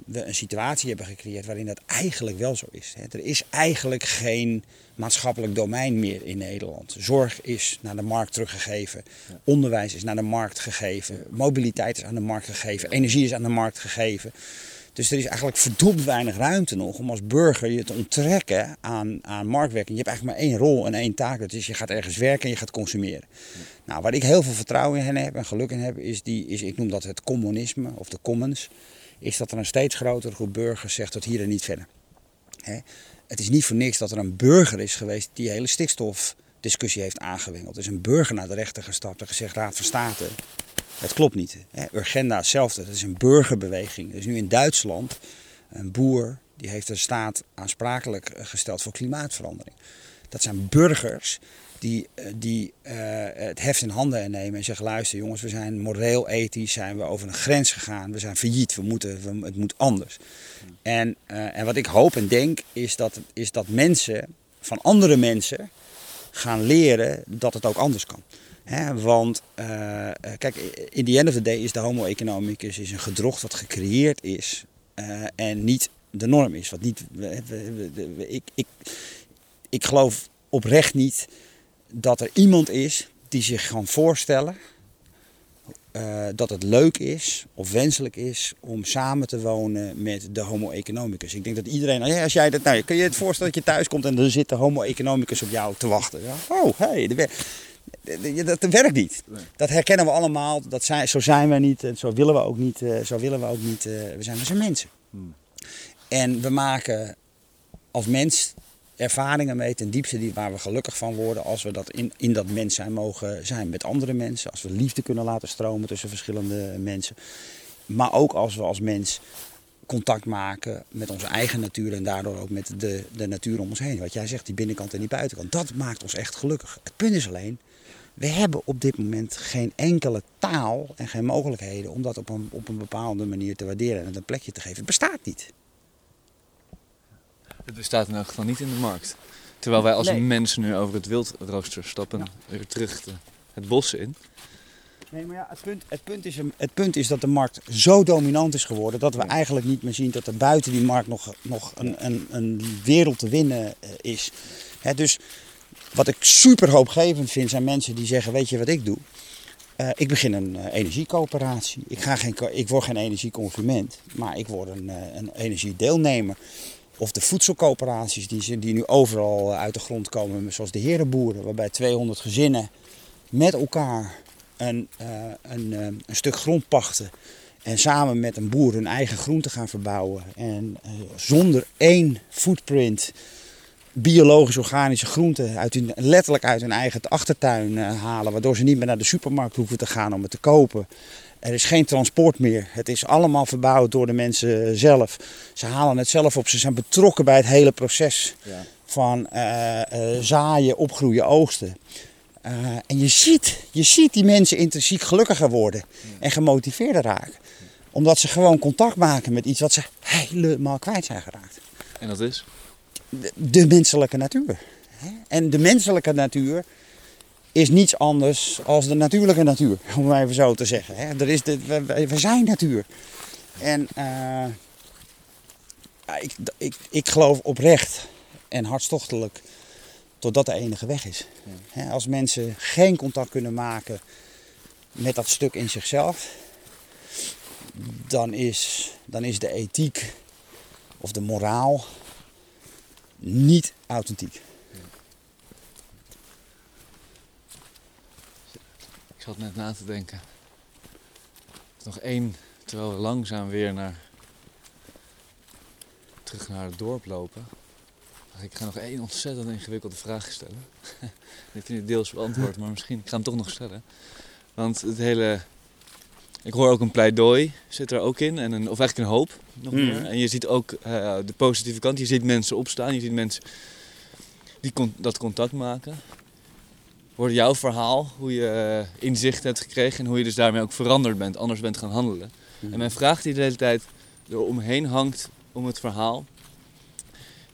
we een situatie hebben gecreëerd waarin dat eigenlijk wel zo is. Er is eigenlijk geen maatschappelijk domein meer in Nederland. Zorg is naar de markt teruggegeven, onderwijs is naar de markt gegeven, mobiliteit is aan de markt gegeven, energie is aan de markt gegeven. Dus er is eigenlijk verdomd weinig ruimte nog om als burger je te onttrekken aan, aan marktwerking. Je hebt eigenlijk maar één rol en één taak. Dat is je gaat ergens werken en je gaat consumeren. Nou, waar ik heel veel vertrouwen in heb en geluk in heb, is, die, is ik noem dat het communisme of de commons. Is dat er een steeds grotere groep burgers zegt tot hier en niet verder. Het is niet voor niks dat er een burger is geweest die hele stikstofdiscussie heeft aangewengeld. Er is een burger naar de rechter gestapt en gezegd, Raad van State, het klopt niet. Urgenda hetzelfde, dat is een burgerbeweging. Er is nu in Duitsland een boer die heeft de staat aansprakelijk eh, gesteld voor klimaatverandering. Dat zijn burgers die, eh, die uh, het heft in handen nemen en zeggen: luister jongens, we zijn moreel, ethisch, zijn we over een grens gegaan, we zijn failliet, we moeten, het moet anders. En, en wat ik hoop en denk is dat, is dat mensen van andere mensen gaan leren dat het ook anders kan want uh, kijk, in the end of the day is de homo economicus is een gedrocht wat gecreëerd is uh, en niet de norm is. Wat niet, we, ik, ik, ik geloof oprecht niet dat er iemand is die zich kan voorstellen dat het leuk is of wenselijk is om samen te wonen met de homo economicus. Ik denk dat iedereen, nou als jij dat, nou, kun je het voorstellen dat je thuis komt en er zit de homo economicus op jou te wachten. Ja? Oh, hey, dat werkt niet. Dat herkennen we allemaal. Dat zijn, zo zijn we niet. En zo willen we ook niet. Eh, zo willen we ook niet. Eh, we zijn, we zijn mensen. Hmm. En we maken als mens ervaringen mee ten diepste die, waar we gelukkig van worden als we dat in, in dat mens zijn mogen zijn met andere mensen. Als we liefde kunnen laten stromen tussen verschillende mensen. Maar ook als we als mens contact maken met onze eigen natuur en daardoor ook met de, de natuur om ons heen. Wat jij zegt, die binnenkant en die buitenkant, dat maakt ons echt gelukkig. Het punt is alleen, we hebben op dit moment geen enkele taal en geen mogelijkheden om dat op een, op een bepaalde manier te waarderen en een plekje te geven. Het bestaat niet. Het bestaat in elk geval niet in de markt. Terwijl wij als mensen nu over het wildrooster stappen, weer terug de, het bos in. Nee, maar ja, het punt, het, punt is, het punt is dat de markt zo dominant is geworden dat we eigenlijk niet meer zien dat er buiten die markt nog, nog een, een, een wereld te winnen eh, is. dus wat ik super hoopgevend vind zijn mensen die zeggen, weet je wat ik doe? Uh, ik begin een uh, energiecoöperatie. Ik, ga geen, ik word geen energieconsument, maar ik word een, een energiedeelnemer. Of de voedselcoöperaties die, die nu overal uit de grond komen, zoals de herenboeren, waarbij 200 gezinnen met elkaar een, een, een stuk grond pachten. En samen met een boer hun eigen groente gaan verbouwen. En zonder één footprint biologisch organische groenten uit hun, letterlijk uit hun eigen achtertuin uh, halen. Waardoor ze niet meer naar de supermarkt hoeven te gaan om het te kopen. Er is geen transport meer. Het is allemaal verbouwd door de mensen zelf. Ze halen het zelf op. Ze zijn betrokken bij het hele proces ja. van uh, uh, zaaien, opgroeien, oogsten. en je ziet, je ziet die mensen intrinsiek gelukkiger worden en gemotiveerder raken. Omdat ze gewoon contact maken met iets wat ze helemaal kwijt zijn geraakt. En dat is? De menselijke natuur. En de menselijke natuur is niets anders als de natuurlijke natuur, om het even zo te zeggen. Er is we, zijn natuur. En uh, ik, ik, ik geloof oprecht en hartstochtelijk dat dat de enige weg is. Als mensen geen contact kunnen maken met dat stuk in zichzelf, dan is, dan is de ethiek of de moraal niet authentiek. Ik zat net na te denken. Nog één, terwijl we langzaam weer naar, terug naar het dorp lopen. Ik ga nog één ontzettend ingewikkelde vraag stellen. ik vind het deels beantwoord, maar misschien ik ga hem toch nog stellen. Want het hele. Ik hoor ook een pleidooi, zit er ook in. En een, of eigenlijk een hoop nog hmm. meer. En je ziet ook uh, de positieve kant. Je ziet mensen opstaan. Je ziet mensen die dat contact maken. Hoorde jouw verhaal, hoe je uh, inzicht hebt gekregen en hoe je dus daarmee ook veranderd bent, anders bent gaan handelen. En mijn vraag die de hele tijd eromheen hangt om het verhaal,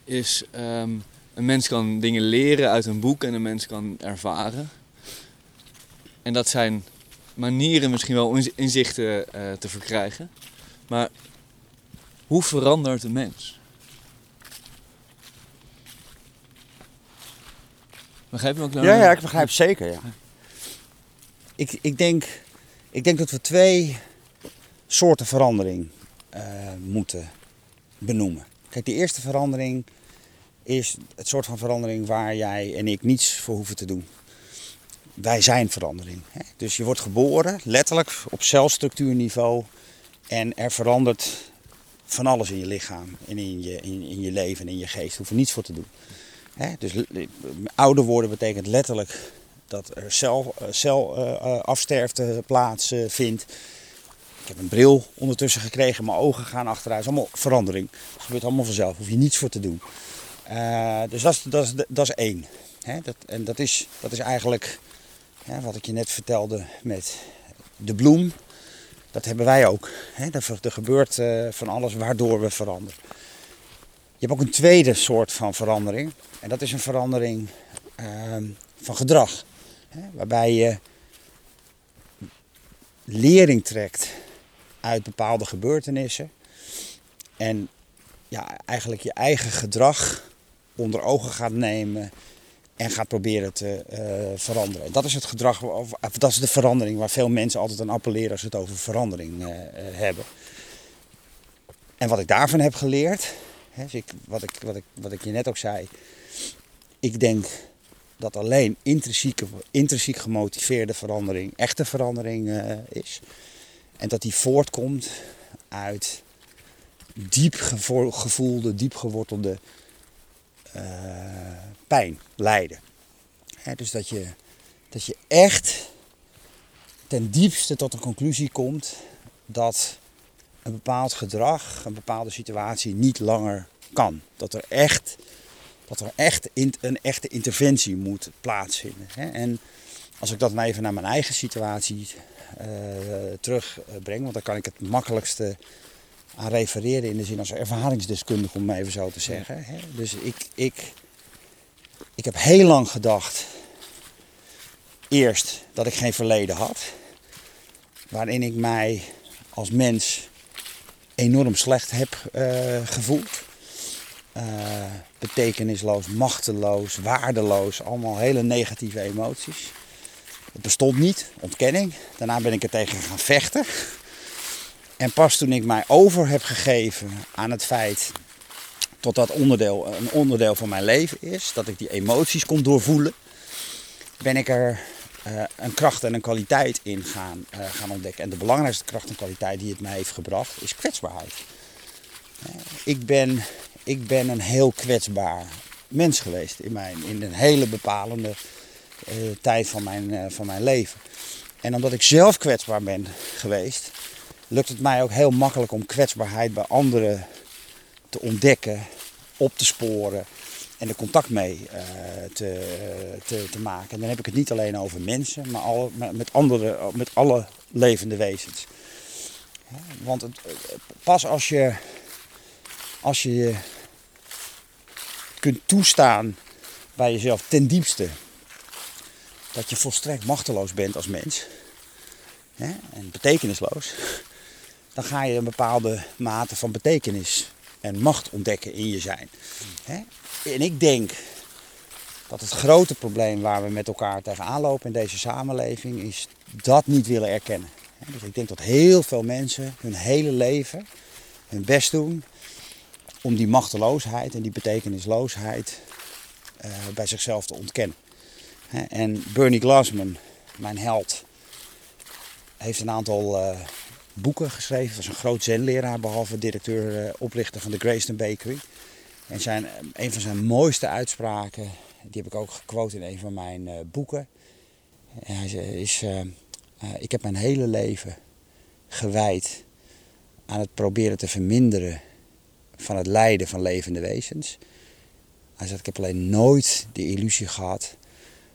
is um, een mens kan dingen leren uit een boek en een mens kan ervaren. En dat zijn manieren misschien wel inzichten uh, te verkrijgen. Maar hoe verandert een mens? Begrijp je wat ik Ja, ja, ik begrijp zeker, ja. Ik, ik, denk, ik denk dat we twee soorten verandering uh, moeten benoemen. Kijk, die eerste verandering is het soort van verandering waar jij en ik niets voor hoeven te doen. Wij zijn verandering. Dus je wordt geboren, letterlijk op celstructuurniveau. En er verandert van alles in je lichaam en in je, in, in je leven en in je geest. Je niets voor te doen. Dus ouder worden betekent letterlijk dat er celafsterfte cel, uh, plaatsvindt. Ik heb een bril ondertussen gekregen, mijn ogen gaan achteruit. Het is allemaal verandering. Dat gebeurt allemaal vanzelf, hoef je niets voor te doen. Dus dat is, dat is, dat is één. Hè? Dat, en dat is, dat is eigenlijk wat ik je net vertelde met de bloem. Dat hebben wij ook. Hè? Er, gebeurt uh, van alles waardoor we veranderen. Je hebt ook een tweede soort van verandering. En dat is een verandering uh, van gedrag. Waarbij je lering trekt uit bepaalde gebeurtenissen. En ja, eigenlijk je eigen gedrag onder ogen gaat nemen en gaat proberen te uh, veranderen. Dat is het gedrag, of, dat is de verandering waar veel mensen altijd aan appelleren als ze het over verandering uh, hebben. En wat ik daarvan heb geleerd, hè, dus ik, wat, ik, wat, ik, wat ik je net ook zei, ik denk dat alleen intrinsiek, intrinsiek gemotiveerde verandering echte verandering is. En dat die voortkomt uit diep gevoelde, diep gewortelde pijn, lijden. dus dat je, dat je echt ten diepste tot een conclusie komt dat een bepaald gedrag, een bepaalde situatie niet langer kan. Dat er echt, dat er echt een echte interventie moet plaatsvinden. En als ik dat maar even naar mijn eigen situatie uh, terugbreng, want dan kan ik het makkelijkste aan refereren in de zin als ervaringsdeskundige, om even zo te zeggen. Dus ik, ik, ik heb heel lang gedacht, eerst dat ik geen verleden had, waarin ik mij als mens enorm slecht heb uh, gevoeld. Uh, betekenisloos, machteloos, waardeloos, allemaal hele negatieve emoties. Het bestond niet, ontkenning. Daarna ben ik er tegen gaan vechten. En pas toen ik mij over heb gegeven aan het feit tot dat onderdeel een onderdeel van mijn leven is, dat ik die emoties kon doorvoelen, ben ik er uh, een kracht en een kwaliteit in gaan, uh, gaan ontdekken. En de belangrijkste kracht en kwaliteit die het mij heeft gebracht is kwetsbaarheid. Uh, ik, ben, ik ben een heel kwetsbaar mens geweest in, mijn, in een hele bepalende tijd van mijn, van mijn leven. En omdat ik zelf kwetsbaar ben geweest, lukt het mij ook heel makkelijk om kwetsbaarheid bij anderen te ontdekken, op te sporen en er contact mee uh, te, te, te, maken. En dan heb ik het niet alleen over mensen, maar, al, met, andere, met alle levende wezens. Want het, pas als je, als je kunt toestaan bij jezelf ten diepste dat je volstrekt machteloos bent als mens en betekenisloos, dan ga je een bepaalde mate van betekenis en macht ontdekken in je zijn. En ik denk dat het grote probleem waar we met elkaar tegenaan lopen in deze samenleving is dat niet willen erkennen. Dus ik denk dat heel veel mensen hun hele leven hun best doen om die machteloosheid en die betekenisloosheid uh, bij zichzelf te ontkennen. En Bernie Glassman, mijn held, heeft een aantal uh, boeken geschreven. Was een groot zenleraar, behalve directeur, uh, oprichter van de Grayston Bakery. En zijn, een van zijn mooiste uitspraken, die heb ik ook gequote in een van mijn boeken. hij is, ik heb mijn hele leven gewijd aan het proberen te verminderen van het lijden van levende wezens. Hij zegt, ik heb alleen nooit de illusie gehad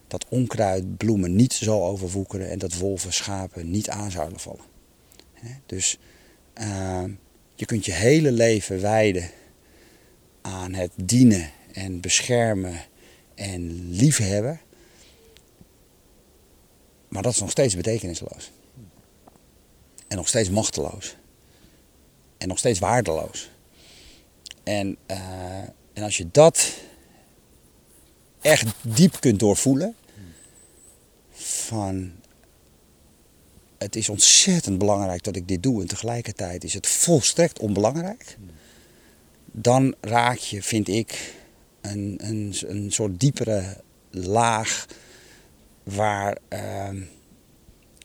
dat onkruid bloemen niet zo overwoekeren en dat wolven schapen niet aan zouden vallen. Dus uh, je kunt je hele leven wijden aan het dienen en beschermen en liefhebben. Maar dat is nog steeds betekenisloos. En nog steeds machteloos. En nog steeds waardeloos. En, uh, en als je dat echt diep kunt doorvoelen. Van het is ontzettend belangrijk dat ik dit doe en tegelijkertijd is het volstrekt onbelangrijk. Dan raak je, vind ik, een, een, een soort diepere laag waar, uh,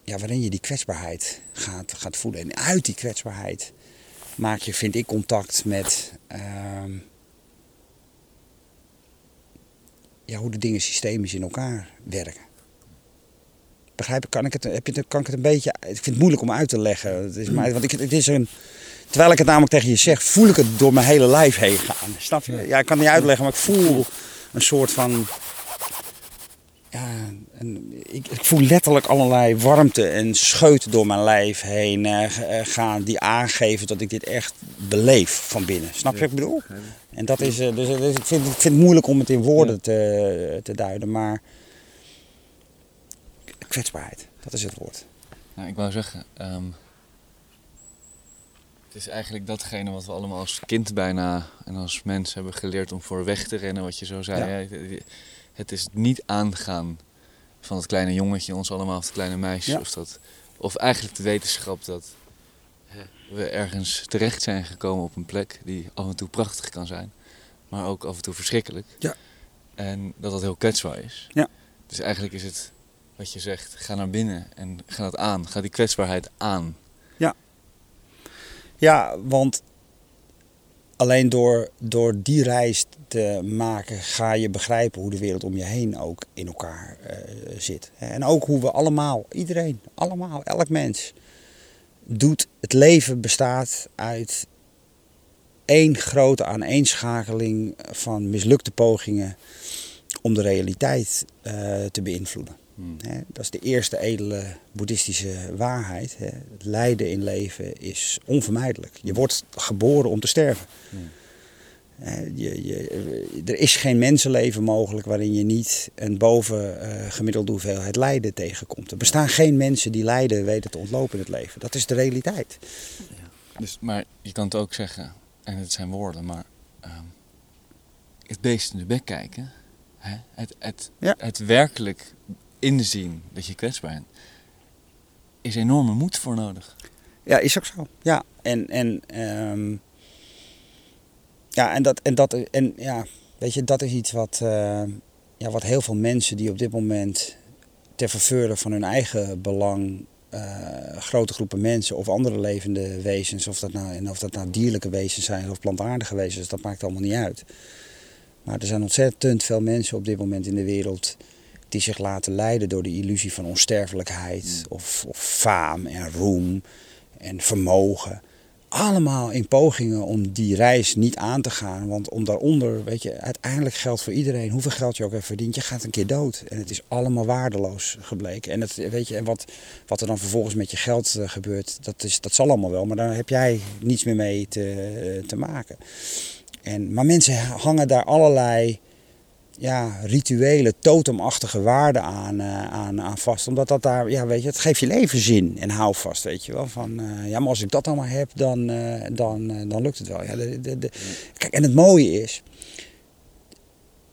ja, waarin je die kwetsbaarheid gaat, gaat voelen. En uit die kwetsbaarheid maak je, vind ik, contact met uh, ja, hoe de dingen systemisch in elkaar werken. Begrijp ik, kan ik het, heb je, kan ik het een beetje. Ik vind het moeilijk om uit te leggen. Het is, maar, want ik, het is een, terwijl ik het namelijk tegen je zeg, voel ik het door mijn hele lijf heen gaan. Snap je? Ja, ik kan het niet uitleggen, maar ik voel een soort van. Ja, ik, ik, voel letterlijk allerlei warmte en scheut door mijn lijf heen uh, gaan die aangeven dat ik dit echt beleef van binnen. Snap je wat ik bedoel? En dat is, uh, dus, dus, ik, vind, ik vind het moeilijk om het in woorden te, te duiden, maar kwetsbaarheid, dat is het woord. Nou, ik wou zeggen, um, het is eigenlijk datgene wat we allemaal als kind bijna en als mens hebben geleerd om voor weg te rennen, wat je zo zei. Ja. Het is niet aangaan van het kleine jongetje, ons allemaal, of het kleine meisje. Of, dat, of eigenlijk de wetenschap dat we ergens terecht zijn gekomen op een plek die af en toe prachtig kan zijn, maar ook af en toe verschrikkelijk. Ja. En dat dat heel kwetsbaar is. Ja. Dus eigenlijk is het wat je zegt, ga naar binnen en ga dat aan. Ga die kwetsbaarheid aan. Ja. Ja, want alleen door, door die reis te maken ga je begrijpen hoe de wereld om je heen ook in elkaar uh, zit. En ook hoe we allemaal, iedereen, allemaal, elk mens, doet. Het leven bestaat uit één grote aaneenschakeling van mislukte pogingen om de realiteit uh, te beïnvloeden. Hmm. dat is de eerste edele boeddhistische waarheid. Het lijden in leven is onvermijdelijk. Je wordt geboren om te sterven. Hmm. Je, je, er is geen mensenleven mogelijk waarin je niet een bovengemiddelde uh, hoeveelheid lijden tegenkomt. Er bestaan geen mensen die lijden weten te ontlopen in het leven. Dat is de realiteit. Ja. Dus, maar je kan het ook zeggen, en het zijn woorden, maar ehm, het beest in de bek kijken. Hè? Het, het, het werkelijk inzien dat je kwetsbaar bent, is enorme moed voor nodig. Ja, is ook zo. Ja, en, en, ehm, ja, en, dat, en, dat, en ja, weet je, dat is iets wat, uh, ja, wat heel veel mensen die op dit moment ter verveuren van hun eigen belang uh, grote groepen mensen of andere levende wezens, of dat, nou, en of dat nou dierlijke wezens zijn of plantaardige wezens, dat maakt allemaal niet uit. Maar er zijn ontzettend veel mensen op dit moment in de wereld die zich laten leiden door de illusie van onsterfelijkheid mm. of, of faam en roem en vermogen. Allemaal in pogingen om die reis niet aan te gaan. Want om daaronder, weet je, uiteindelijk geldt voor iedereen, hoeveel geld je ook hebt verdiend, je gaat een keer dood. En het is allemaal waardeloos gebleken. En, het, weet je, en wat, wat er dan vervolgens met je geld uh, gebeurt, dat, is, dat zal allemaal wel. Maar daar heb jij niets meer mee te, uh, te maken. En, maar mensen hangen daar allerlei ja, rituele, totemachtige waarden aan, uh, aan, aan vast. Omdat dat daar, ja, weet je, het geeft je leven zin en hou vast, weet je wel. Van, uh, ja, maar als ik dat allemaal heb, dan, uh, dan, dan lukt het wel. Ja, de, de... Kijk, en het mooie is,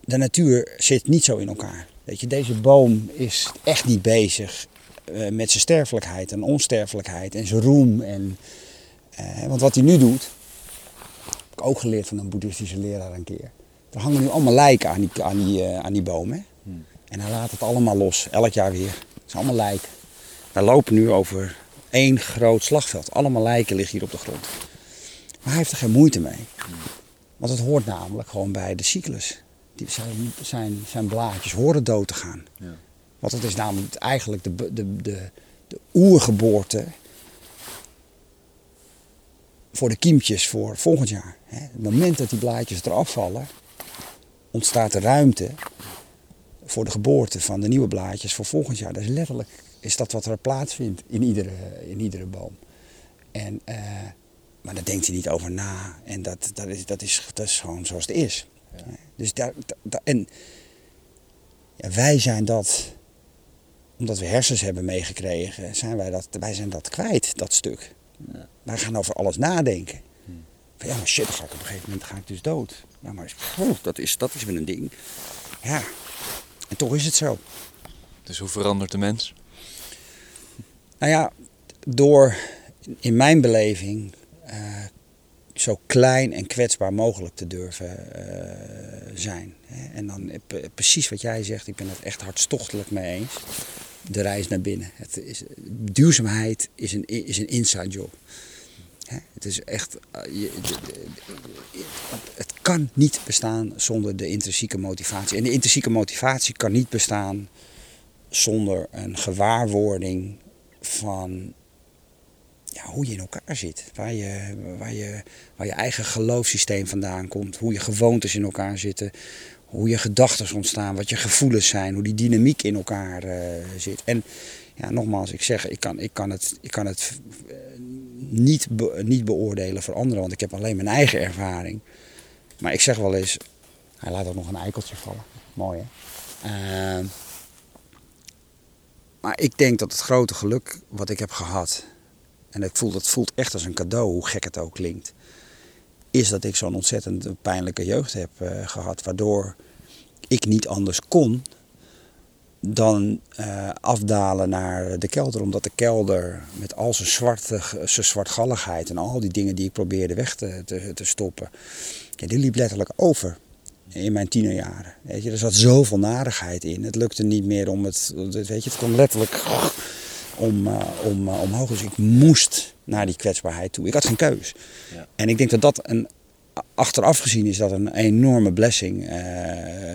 de natuur zit niet zo in elkaar. Weet je, deze boom is echt niet bezig met zijn sterfelijkheid en onsterfelijkheid en zijn roem. En, want wat hij nu doet, heb ik ook geleerd van een boeddhistische leraar een keer er hangen nu allemaal lijken aan die, aan die, uh, aan die bomen. Hmm. En hij laat het allemaal los, elk jaar weer. Het zijn allemaal lijken. Wij lopen nu over één groot slagveld. Allemaal lijken liggen hier op de grond. Maar hij heeft er geen moeite mee. Want het hoort namelijk gewoon bij de cyclus. Die zijn, zijn, zijn blaadjes horen dood te gaan. Ja. Want het is namelijk eigenlijk de, de, de, de oergeboorte voor de kiempjes voor volgend jaar. Het moment dat die blaadjes eraf vallen, ontstaat er ruimte voor de geboorte van de nieuwe blaadjes voor volgend jaar. Dat is letterlijk is dat wat er plaatsvindt in iedere, in iedere boom. En, uh, maar daar denkt hij niet over na. En dat, dat, is, dat, is, dat is gewoon zoals het is. Ja. Dus daar, daar, en ja, wij zijn dat, omdat we hersens hebben meegekregen, zijn wij dat, wij zijn dat kwijt, dat stuk. Ja. Wij gaan over alles nadenken. Hmm. Van, ja, maar shit, ga ik op een gegeven moment ga ik dus dood. Ja, maar dat, is, dat is weer een ding. Ja, en toch is het zo. Dus hoe verandert de mens? Nou ja, door in mijn beleving uh, zo klein en kwetsbaar mogelijk te durven uh, zijn. En dan precies wat jij zegt, ik ben het echt hartstochtelijk mee eens. De reis naar binnen. Het is, duurzaamheid is een, is een inside job. Het is echt. Je, het kan niet bestaan zonder de intrinsieke motivatie. En de intrinsieke motivatie kan niet bestaan zonder een gewaarwording van ja, hoe je in elkaar zit. Waar je, waar, je, waar je eigen geloofssysteem vandaan komt. Hoe je gewoontes in elkaar zitten. Hoe je gedachten ontstaan. Wat je gevoelens zijn. Hoe die dynamiek in elkaar uh, zit. En ja, nogmaals, ik zeg, ik kan, ik kan het, ik kan het eh, niet, niet beoordelen voor anderen. Want ik heb alleen mijn eigen ervaring. Maar ik zeg wel eens, hij laat ook nog een eikeltje vallen. Mooi hè. Uh, maar ik denk dat het grote geluk wat ik heb gehad, en ik voel, dat voelt echt als een cadeau, hoe gek het ook klinkt, is dat ik zo'n ontzettend pijnlijke jeugd heb uh, gehad, waardoor ik niet anders kon dan uh, afdalen naar de kelder. Omdat de kelder met al zijn, zwarte, zijn zwartgalligheid en al die dingen die ik probeerde weg te, te, te stoppen, ja, die liep letterlijk over in mijn tienerjaren. Weet je, er zat zoveel narigheid in. Het lukte niet meer om het, weet je, het kwam letterlijk om, uh, om, uh, omhoog. Dus ik moest naar die kwetsbaarheid toe. Ik had geen keus. Ja. En ik denk dat dat een, achteraf gezien is dat een enorme blessing uh,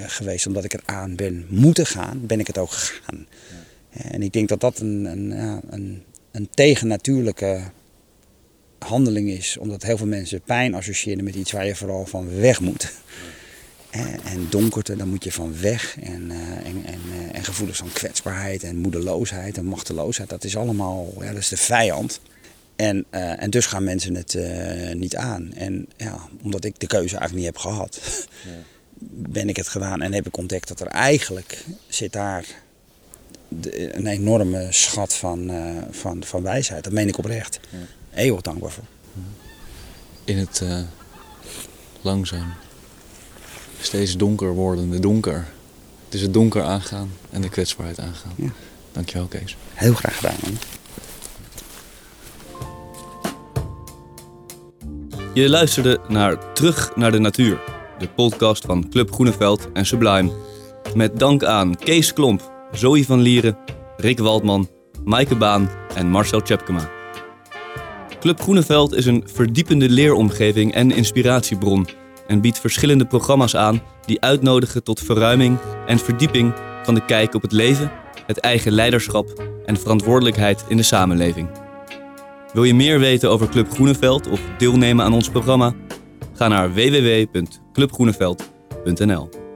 geweest. Omdat ik eraan ben moeten gaan, ben ik het ook gegaan. Ja. En ik denk dat dat een, een, een, een tegennatuurlijke handeling is. Omdat heel veel mensen pijn associëren met iets waar je vooral van weg moet. En donkerte, dan moet je van weg. En, uh, en, en, uh, en, gevoelens van kwetsbaarheid en moedeloosheid en machteloosheid. Dat is allemaal, ja, dat is de vijand. En, uh, en dus gaan mensen het niet aan. En ja, omdat ik de keuze eigenlijk niet heb gehad, ja. ben ik het gedaan. En heb ik ontdekt dat er eigenlijk zit daar de, een enorme schat van, van, van wijsheid. Dat meen ik oprecht. Ja. Eeuwig dankbaar voor. In het langzaam steeds donker wordende donker. Het is het donker aangaan en de kwetsbaarheid aangaan. Ja. Dankjewel Kees. Heel graag gedaan man. Je luisterde naar Terug naar de Natuur, de podcast van Club Groeneveld en Sublime. Met dank aan Kees Klomp, Zoe van Lieren, Rick Waldman, Maaike Baan en Marcel Tjepkema. Club Groeneveld is een verdiepende leeromgeving en inspiratiebron en biedt verschillende programma's aan die uitnodigen tot verruiming en verdieping van de kijk op het leven, het eigen leiderschap en verantwoordelijkheid in de samenleving. Wil je meer weten over Club Groeneveld of deelnemen aan ons programma? Ga naar www.clubgroeneveld.nl.